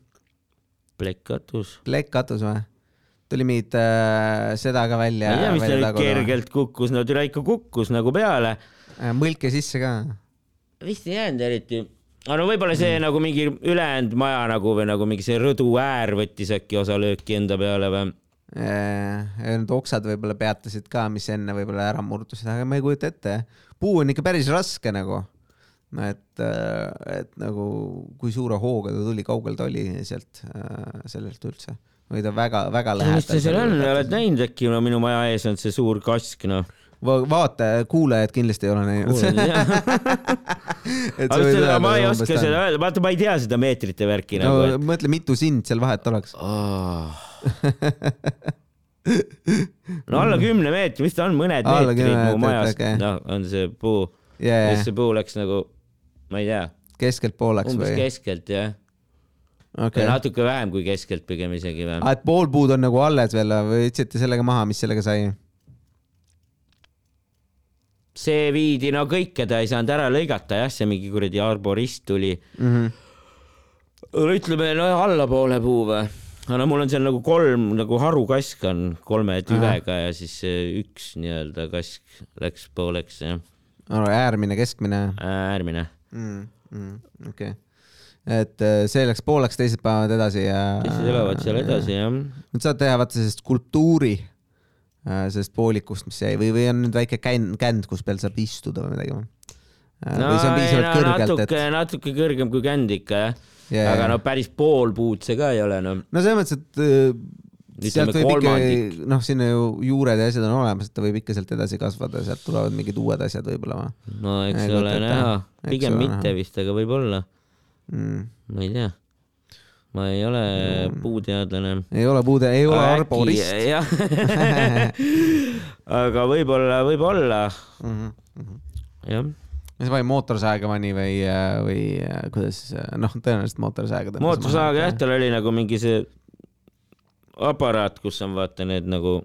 [SPEAKER 2] plekkkatus.
[SPEAKER 1] plekkkatus või? Tuli mingit äh, seda ka
[SPEAKER 2] ma
[SPEAKER 1] välja.
[SPEAKER 2] ei tea, mis ta nüüd kergelt kukkus, no türa ikka kukkus nagu peale.
[SPEAKER 1] mõlke sisse ka.
[SPEAKER 2] vist ei jäänud eriti. aga no võib-olla see mm. nagu mingi ülejäänud maja nagu või nagu mingi see rõdu äär võttis äkki osa lööki enda peale või?
[SPEAKER 1] Need oksad võib-olla peatasid ka, mis enne võib-olla ära murdusid, aga ma ei kujuta ette. puu on ikka päris raske nagu. et, et nagu kui suure hooga ta tuli, kaugel ta oli sealt, sellelt üldse või ta väga-väga
[SPEAKER 2] mis ta seal on, oled
[SPEAKER 1] lähedal.
[SPEAKER 2] näinud äkki, no minu maja ees on see suur kask, noh.
[SPEAKER 1] vaata, kuulajad kindlasti ei ole näinud.
[SPEAKER 2] aga ma ei oska seda öelda, vaata, ma ei tea seda meetrite värki
[SPEAKER 1] no
[SPEAKER 2] nagu, et.
[SPEAKER 1] mõtle, mitu sind seal vahet oleks.
[SPEAKER 2] no alla kümne meetri, mis ta on, mõned
[SPEAKER 1] Alla
[SPEAKER 2] meetrid mu majast
[SPEAKER 1] okei.,
[SPEAKER 2] noh, on see puu.
[SPEAKER 1] yeah,
[SPEAKER 2] siis see puu läks nagu, ma ei tea,
[SPEAKER 1] keskelt pooleks
[SPEAKER 2] umbes
[SPEAKER 1] või?
[SPEAKER 2] keskelt jah.
[SPEAKER 1] okay.,
[SPEAKER 2] natuke vähem kui keskelt pigem isegi või.
[SPEAKER 1] et pool puud on nagu alles veel või võtsite sellega maha, mis sellega sai?
[SPEAKER 2] see viidi, no kõike ta ei saanud ära lõigata jah, see mingi kuradi arborist tuli.
[SPEAKER 1] Mhm.
[SPEAKER 2] no ütleme, no allapoole puu või? no mul on seal nagu kolm nagu harukask on kolme tüvega ja siis eh, üks nii-öelda kask läks pooleks jah,
[SPEAKER 1] äärmine, keskmine
[SPEAKER 2] äärmine.
[SPEAKER 1] mm,. Mm, okei okay., et äh, see läks pooleks, teised panevad edasi ja.
[SPEAKER 2] teised elavad seal edasi jah.
[SPEAKER 1] nüüd saad teha vaata sellist skulptuuri äh, sellest poolikust, mis jäi või, või on nüüd väike känd, känd, kus peal saab istuda või midagi või? või see on piisavalt kõrgelt,
[SPEAKER 2] natuke, natuke kõrgem kui känd ikka jah
[SPEAKER 1] Jaa,
[SPEAKER 2] aga no päris pool puud see ka ei ole noh.
[SPEAKER 1] no selles mõttes, et äh, sealt võib
[SPEAKER 2] kolmandik.
[SPEAKER 1] ikka, noh, sinna ju juured ja asjad on olemas, et ta võib ikka sealt edasi kasvada, sealt tulevad mingid uued asjad võib-olla või
[SPEAKER 2] no eks
[SPEAKER 1] Ei
[SPEAKER 2] ole näha, pigem mitte
[SPEAKER 1] näha.
[SPEAKER 2] vist, aga võib-olla,
[SPEAKER 1] mm..
[SPEAKER 2] ma ei tea. ma ei ole puuteadlane.
[SPEAKER 1] ei ole puude, ei ole arborist.
[SPEAKER 2] jah, aga võib-olla, võib-olla
[SPEAKER 1] Mhm.
[SPEAKER 2] jah.
[SPEAKER 1] see pani mootorsaega pani või, või kuidas, noh, tõenäoliselt mootorsaega.
[SPEAKER 2] mootorsaaga jah, tal oli nagu mingi see aparaat, kus on vaata need nagu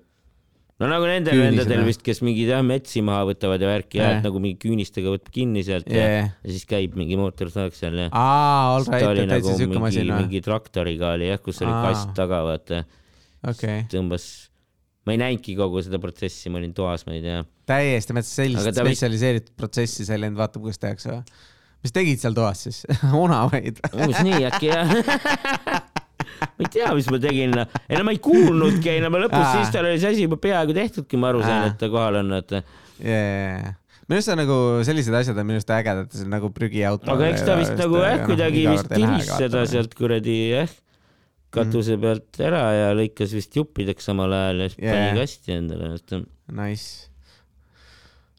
[SPEAKER 2] no nagu nendel vendadel vist, kes mingeid jah metsi maha võtavad ja värki ja
[SPEAKER 1] Jah.
[SPEAKER 2] et nagu mingi küünistega võtab kinni sealt ja,
[SPEAKER 1] Yeah.
[SPEAKER 2] ja siis käib mingi mootorsaag seal ja
[SPEAKER 1] aa, all right,
[SPEAKER 2] oli
[SPEAKER 1] et täitsa
[SPEAKER 2] nagu
[SPEAKER 1] siuke
[SPEAKER 2] mingi,
[SPEAKER 1] masin või?
[SPEAKER 2] mingi traktoriga oli jah, kus oli
[SPEAKER 1] Aa.
[SPEAKER 2] kast taga vaata,
[SPEAKER 1] okei,
[SPEAKER 2] tõmbas, ma ei näinudki kogu seda protsessi, ma olin toas, ma ei tea.
[SPEAKER 1] täiesti, mõtlesin sellist
[SPEAKER 2] ta vist-
[SPEAKER 1] spetsialiseeritud protsessi sa ei läinud vaatama, kuidas tehakse või? mis tegid seal toas siis? onavaid?
[SPEAKER 2] umbes nii äkki jah ma ei tea, mis ma tegin, ei no ma ei kuulnudki, ei no ma lõpus siis tal oli see asi juba peaaegu tehtud, kui ma aru sain, et ta kohal on, et
[SPEAKER 1] jaa, minu arust on nagu sellised asjad on minu arust ägedad, see on nagu prügiauto.
[SPEAKER 2] aga eks ta vist nagu jah, kuidagi vist tiris seda
[SPEAKER 1] sealt.
[SPEAKER 2] kuradi jah, katuse pealt ära ja lõikas vist juppideks samal ajal ja siis
[SPEAKER 1] Jaa.
[SPEAKER 2] pani kasti endale,
[SPEAKER 1] Nice.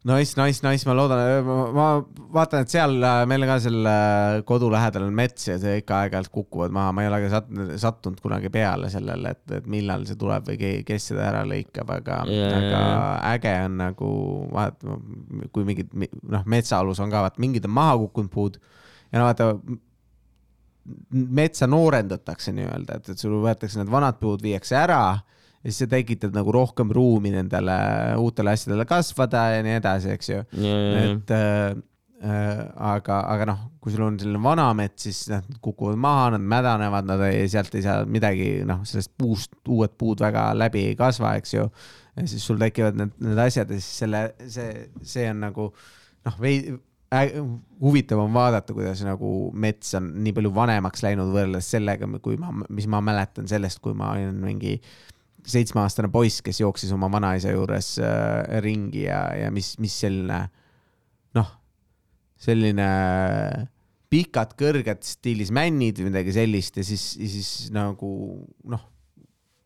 [SPEAKER 1] Nice, nice, nice, ma loodan, ma vaatan, et seal äh, meil ka seal äh, kodu lähedal on mets ja see ikka aeg-ajalt kukuvad maha, ma ei ole ka sattunud, kunagi peale sellele, et, et millal see tuleb või ke- kes seda ära lõikab, aga
[SPEAKER 2] Jaa,
[SPEAKER 1] aga äge on nagu vaata, kui mingid mi- noh, metsaalus on ka vaata, mingid on maha kukkunud puud ja no vaata metsa noorendatakse nii-öelda, et, et sul võetakse need vanad puud, viiakse ära ja siis sa tekitad nagu rohkem ruumi nendele uutele asjadele kasvada ja nii edasi, eks ju. et äh, äh, aga, aga noh, kui sul on selline vana mets, siis nad kukuvad maha, nad mädanevad, nad ei, sealt ei saa midagi, noh, sellest puust uued puud väga läbi ei kasva, eks ju. ja siis sul tekivad need, need asjad ja siis selle, see, see on nagu noh, vei-, huvitav on vaadata, kuidas nagu mets on nii palju vanemaks läinud võrreldes sellega, kui ma, mis ma mäletan sellest, kui ma olin mingi seitsmeaastane poiss, kes jooksis oma vanaisa juures äh, ringi ja, ja mis, mis selline noh, selline pikad, kõrged stiilis männid või midagi sellist ja siis, siis nagu noh,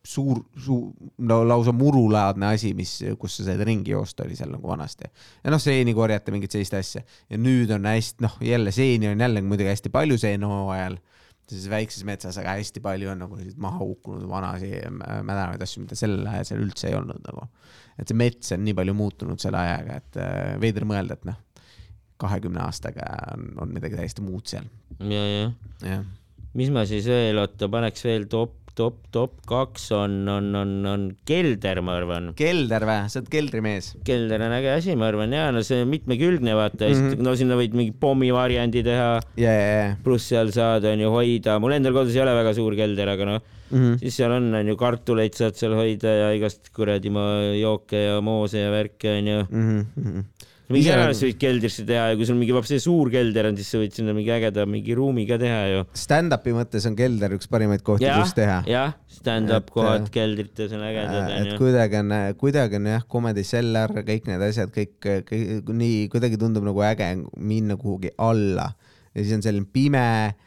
[SPEAKER 1] suur, suur, no lausa murulaadne asi, mis, kus sa said ringi joosta, oli seal nagu vanasti. ja noh, seeni korjata, mingit sellist asja ja nüüd on hästi, noh, jälle seeni on jälle muidugi hästi palju seenhooajal siis väikses metsas, aga hästi palju on nagu selliseid maha kukkunud vanasi mädanevaid asju, mida sel ajal seal üldse ei olnud nagu. et see mets on nii palju muutunud selle ajaga, et äh, veider mõelda, et noh, kahekümne aastaga on, on midagi täiesti muud seal.
[SPEAKER 2] ja, ja
[SPEAKER 1] jah,
[SPEAKER 2] mis ma siis veel, oota, paneks veel top, top, top kaks on, on, on, on kelder, ma arvan.
[SPEAKER 1] kelder või, sa oled keldrimees?
[SPEAKER 2] kelder on äge asi, ma arvan ja no see mitmekülgne vaata mm. -hmm. no sinna võid mingi pommivariandi teha,
[SPEAKER 1] ja, ja, ja
[SPEAKER 2] pluss seal saad on ju hoida, mul endal kodus ei ole väga suur kelder, aga noh,
[SPEAKER 1] mm. -hmm.
[SPEAKER 2] siis seal on, on ju kartuleid saad seal hoida ja igast kuradi jooke ja moose ja värke on ju.
[SPEAKER 1] Mm -hmm.
[SPEAKER 2] Mingi
[SPEAKER 1] Ise-
[SPEAKER 2] ära võid keldrisse teha ja kui sul mingi see suur kelder on, siis sa võid sinna mingi ägeda mingi ruumi ka teha ju.
[SPEAKER 1] Stand-up'i mõttes on kelder üks parimaid kohti, kus teha.
[SPEAKER 2] jah, stand-up
[SPEAKER 1] Et,
[SPEAKER 2] kohad
[SPEAKER 1] äh,
[SPEAKER 2] keldrites on ägedad
[SPEAKER 1] et
[SPEAKER 2] onju.
[SPEAKER 1] kuidagi on, kuidagi on jah, Comedy Cellar, kõik need asjad, kõik, kõik nii kuidagi tundub nagu äge minna kuhugi alla ja siis on selline pime äh,,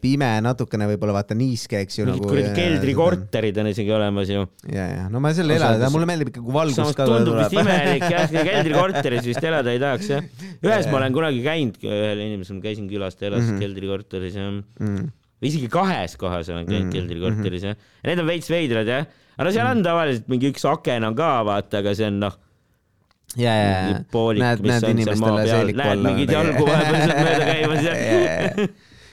[SPEAKER 1] pime natukene võib-olla vaata niiske, eks ju.
[SPEAKER 2] mingid kuradi keldrikorterid on isegi olemas ju.
[SPEAKER 1] ja, ja no ma seal ei ela, mulle meeldib ikka, kui valgus
[SPEAKER 2] samas
[SPEAKER 1] ka
[SPEAKER 2] tundub vist imelik jah, keldrikorteris vist elada ei tahaks jah. ühes ma olen kunagi käinud, ühel inimesel ma käisin külas, ta elas
[SPEAKER 1] Mhm.
[SPEAKER 2] keldrikorteris jah.
[SPEAKER 1] mm..
[SPEAKER 2] või isegi kahes kohas olen käinud
[SPEAKER 1] Mhm,
[SPEAKER 2] keldrikorteris jah. ja need on veits veidrad jah. aga no seal on tavaliselt mingi üks aken on ka vaata, aga see on noh,
[SPEAKER 1] ja, ja, ja näed,
[SPEAKER 2] mis
[SPEAKER 1] näed
[SPEAKER 2] on seal maa
[SPEAKER 1] inimestele seeliku
[SPEAKER 2] näed
[SPEAKER 1] alla.
[SPEAKER 2] mingit jalgu vahepeal sealt mööda käimas ja.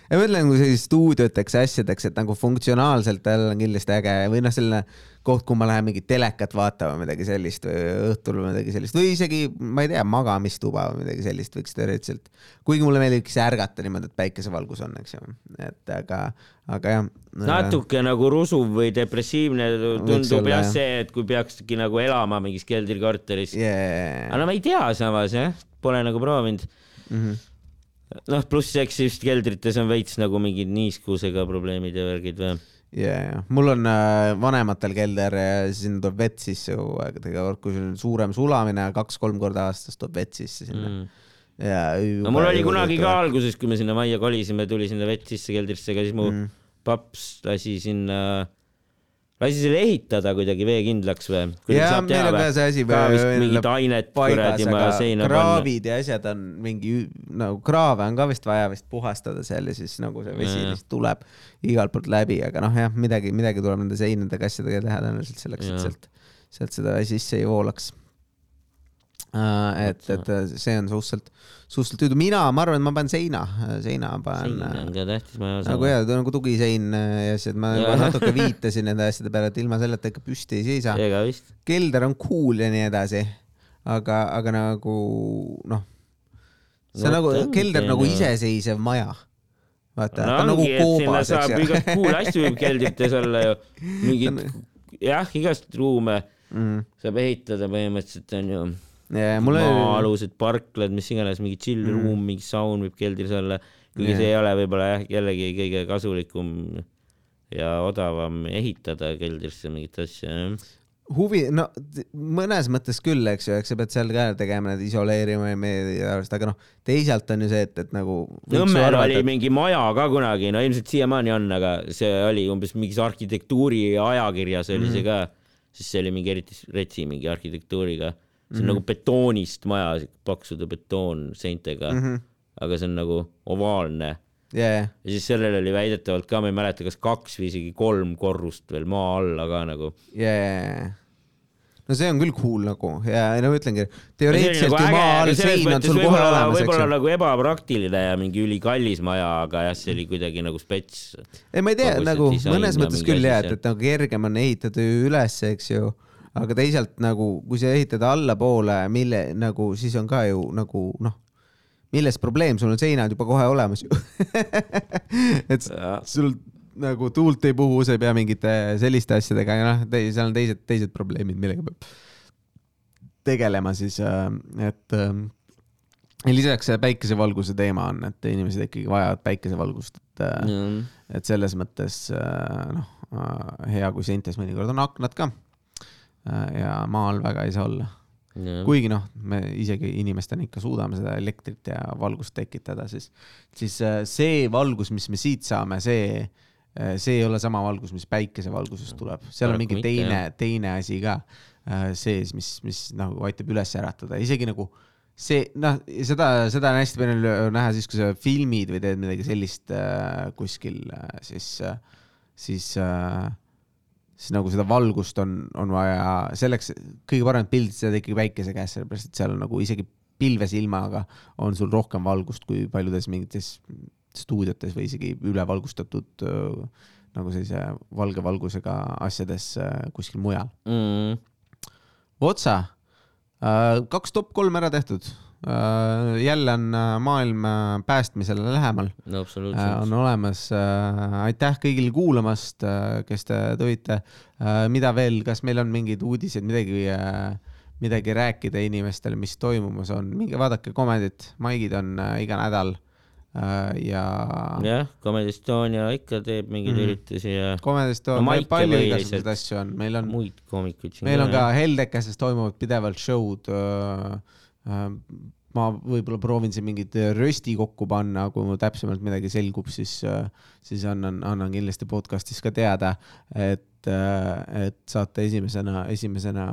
[SPEAKER 1] Ja ma ütlen nagu sellist stuudioteks ja asjadeks, et nagu funktsionaalselt tal on kindlasti äge või noh, selline koht, kuhu ma lähen mingit telekat vaatama, midagi sellist või õhtul või midagi sellist või isegi, ma ei tea, magamistuba või midagi sellist võiks teoreetiliselt. kuigi mulle meeldibki ärgata niimoodi, et päikesevalgus on, eks ju, et aga, aga jah.
[SPEAKER 2] natuke nagu rusuv või depressiivne tundub jah see, et kui peakski nagu elama mingis keldrikorteris
[SPEAKER 1] yeah..
[SPEAKER 2] aga no ma ei tea samas jah, pole nagu proovinud mm. -hmm noh, pluss eks just keldrites on veits nagu mingid niiskusega probleemid ja värgid või?
[SPEAKER 1] ja, ja mul on äh, vanematel kelder ja sinna tuleb vett sisse kogu aeg, tegelikult kui sul on suurem sulamine, kaks-kolm korda aastas tuleb vett sisse sinna mm.
[SPEAKER 2] ja. no mul oli kunagi ka alguses, kui me sinna majja kolisime, tuli sinna vett sisse keldrisse, aga siis mu mm. paps lasi sinna lasi selle ehitada kuidagi veekindlaks või?
[SPEAKER 1] jaa, meil on ka see asi.
[SPEAKER 2] ka vist mingit ainet kuradi maja seina
[SPEAKER 1] panna. kraavid ja asjad on mingi, nagu kraave on ka vist vaja vist puhastada seal ja siis nagu see vesi lihtsalt tuleb igalt poolt läbi, aga noh, jah, midagi, midagi tuleb nende seinadega, asjadega teha tõenäoliselt selleks, et sealt, sealt seda sisse ei voolaks et, et see on suhteliselt, suhteliselt tüütu, mina, ma arvan, et ma panen seina, seina panen.
[SPEAKER 2] sein on ka tähtis, ma
[SPEAKER 1] ei osa. nagu jaa, nagu tugisein ja asjad, ma juba natuke viitasin nende asjade peale, et ilma selleta ikka püsti ei seisa. kelder on cool ja nii edasi, aga, aga nagu noh, see on nagu kelder nagu iseseisev maja vaata no,, ta on nagu koobas,
[SPEAKER 2] eks ju. igast cool asju keldrites olla ju, mingid jah, igast ruume mm. saab ehitada põhimõtteliselt onju maa-alused parklad, mis iganes, mingi chill mm. room, mingi saun võib keldris olla, kuigi yeah. see ei ole võib-olla jah, jällegi kõige kasulikum ja odavam ehitada keldrisse mingit asja, jah
[SPEAKER 1] huvi, no mõnes mõttes küll, eks ju, eks sa pead seal ka tegema need isoleerima ja meie arust, aga noh, teisalt on ju see, et, et nagu.
[SPEAKER 2] Nõmmel oli et... mingi maja ka kunagi, no ilmselt siiamaani on, aga see oli umbes mingis arhitektuuri ajakirjas oli mm -hmm. see ka, siis see oli mingi eriti retsi mingi arhitektuuriga see on mm -hmm. nagu betoonist maja, paksude betoonseintega. Mm, -hmm. aga see on nagu ovaalne.
[SPEAKER 1] Yeah..
[SPEAKER 2] ja. Siis sellel oli väidetavalt ka, ma ei mäleta, kas kaks või isegi kolm korrust veel maa alla ka nagu.
[SPEAKER 1] Yeah no see on küll cool nagu. Ja no ütlengi, teoreetiliselt nagu ju maa all sein on sul kohe olemas, ju.
[SPEAKER 2] võib-olla nagu ebapraktiline ja mingi ülikallis maja, aga jah, see oli kuidagi nagu spets.
[SPEAKER 1] ei, ma ei tea, nagu mõnes mõttes küll jah, et, et nagu kergem on ehitada ülesse, eks ju aga teisalt nagu, kui sa ehitad allapoole, mille nagu siis on ka ju nagu noh, milles probleem, sul on seinad juba kohe olemas ju. Et sul nagu tuult ei puhu, sa ei pea mingite selliste asjadega ja noh, seal on teised, teised probleemid, millega peab tegelema siis, äh, et äh, ja lisaks päikesevalguse teema on, et inimesed ikkagi vajavad päikesevalgust, et mm., et selles mõttes noh, hea, kui seintes mõnikord on aknad ka. Äh, ja maal väga ei saa olla. kuigi noh, me isegi inimestena ikka suudame seda elektrit ja valgust tekitada, siis, siis äh, see valgus, mis me siit saame, see, äh, see ei ole sama valgus, mis päikesevalgusest tuleb, seal on mingi teine, teine asi ka sees, mis, mis nagu aitab üles äratada, isegi nagu see noh, seda, seda on hästi palju näha siis, kui sa filmid või teed midagi sellist äh, kuskil äh,, siis äh,, siis äh, siis nagu seda valgust on, on vaja selleks, kõige parem pildid saada ikkagi päikese käes, sellepärast et seal on nagu isegi pilves ilmaga on sul rohkem valgust kui paljudes mingites stuudiotes või isegi ülevalgustatud nagu sellise valge valgusega asjades kuskil mujal. Mm.. Otsa, kaks top kolm ära tehtud jälle on äh, maailm äh, päästmisele lähemal
[SPEAKER 2] no,.
[SPEAKER 1] on olemas, aitäh kõigile kuulamast, kes te tulite. mida veel, kas meil on mingeid uudiseid, midagi, midagi rääkida inimestele, mis toimumas on, minge vaadake Comedit, maigid on iga nädal ja.
[SPEAKER 2] jah, Comedy Estonia ikka teeb mingeid mm. üritusi ja.
[SPEAKER 1] Comedy Estonia no,, palju igasuguseid asju on, meil on.
[SPEAKER 2] muid koomikuid.
[SPEAKER 1] meil on ka Heldekeses toimuvad pidevalt show'd Äh, ma võib-olla proovin siin mingit rösti kokku panna, kui mul täpsemalt midagi selgub, siis, äh, siis annan, annan kindlasti podcast'is ka teada, et, äh, et saate esimesena, esimesena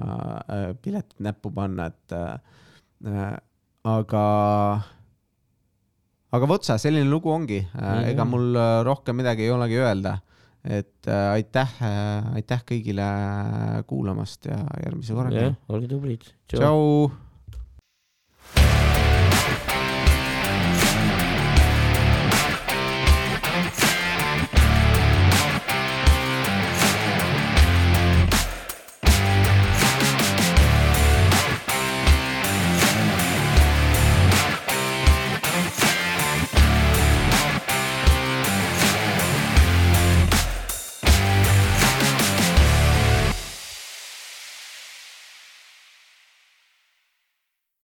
[SPEAKER 1] piletid näppu panna, et aga, aga vot sa, selline lugu ongi ega mul rohkem midagi ei olegi öelda et äh, aitäh äh,, aitäh kõigile kuulamast ja järgmise korrani.
[SPEAKER 2] jah, olge tublid.
[SPEAKER 1] tšau.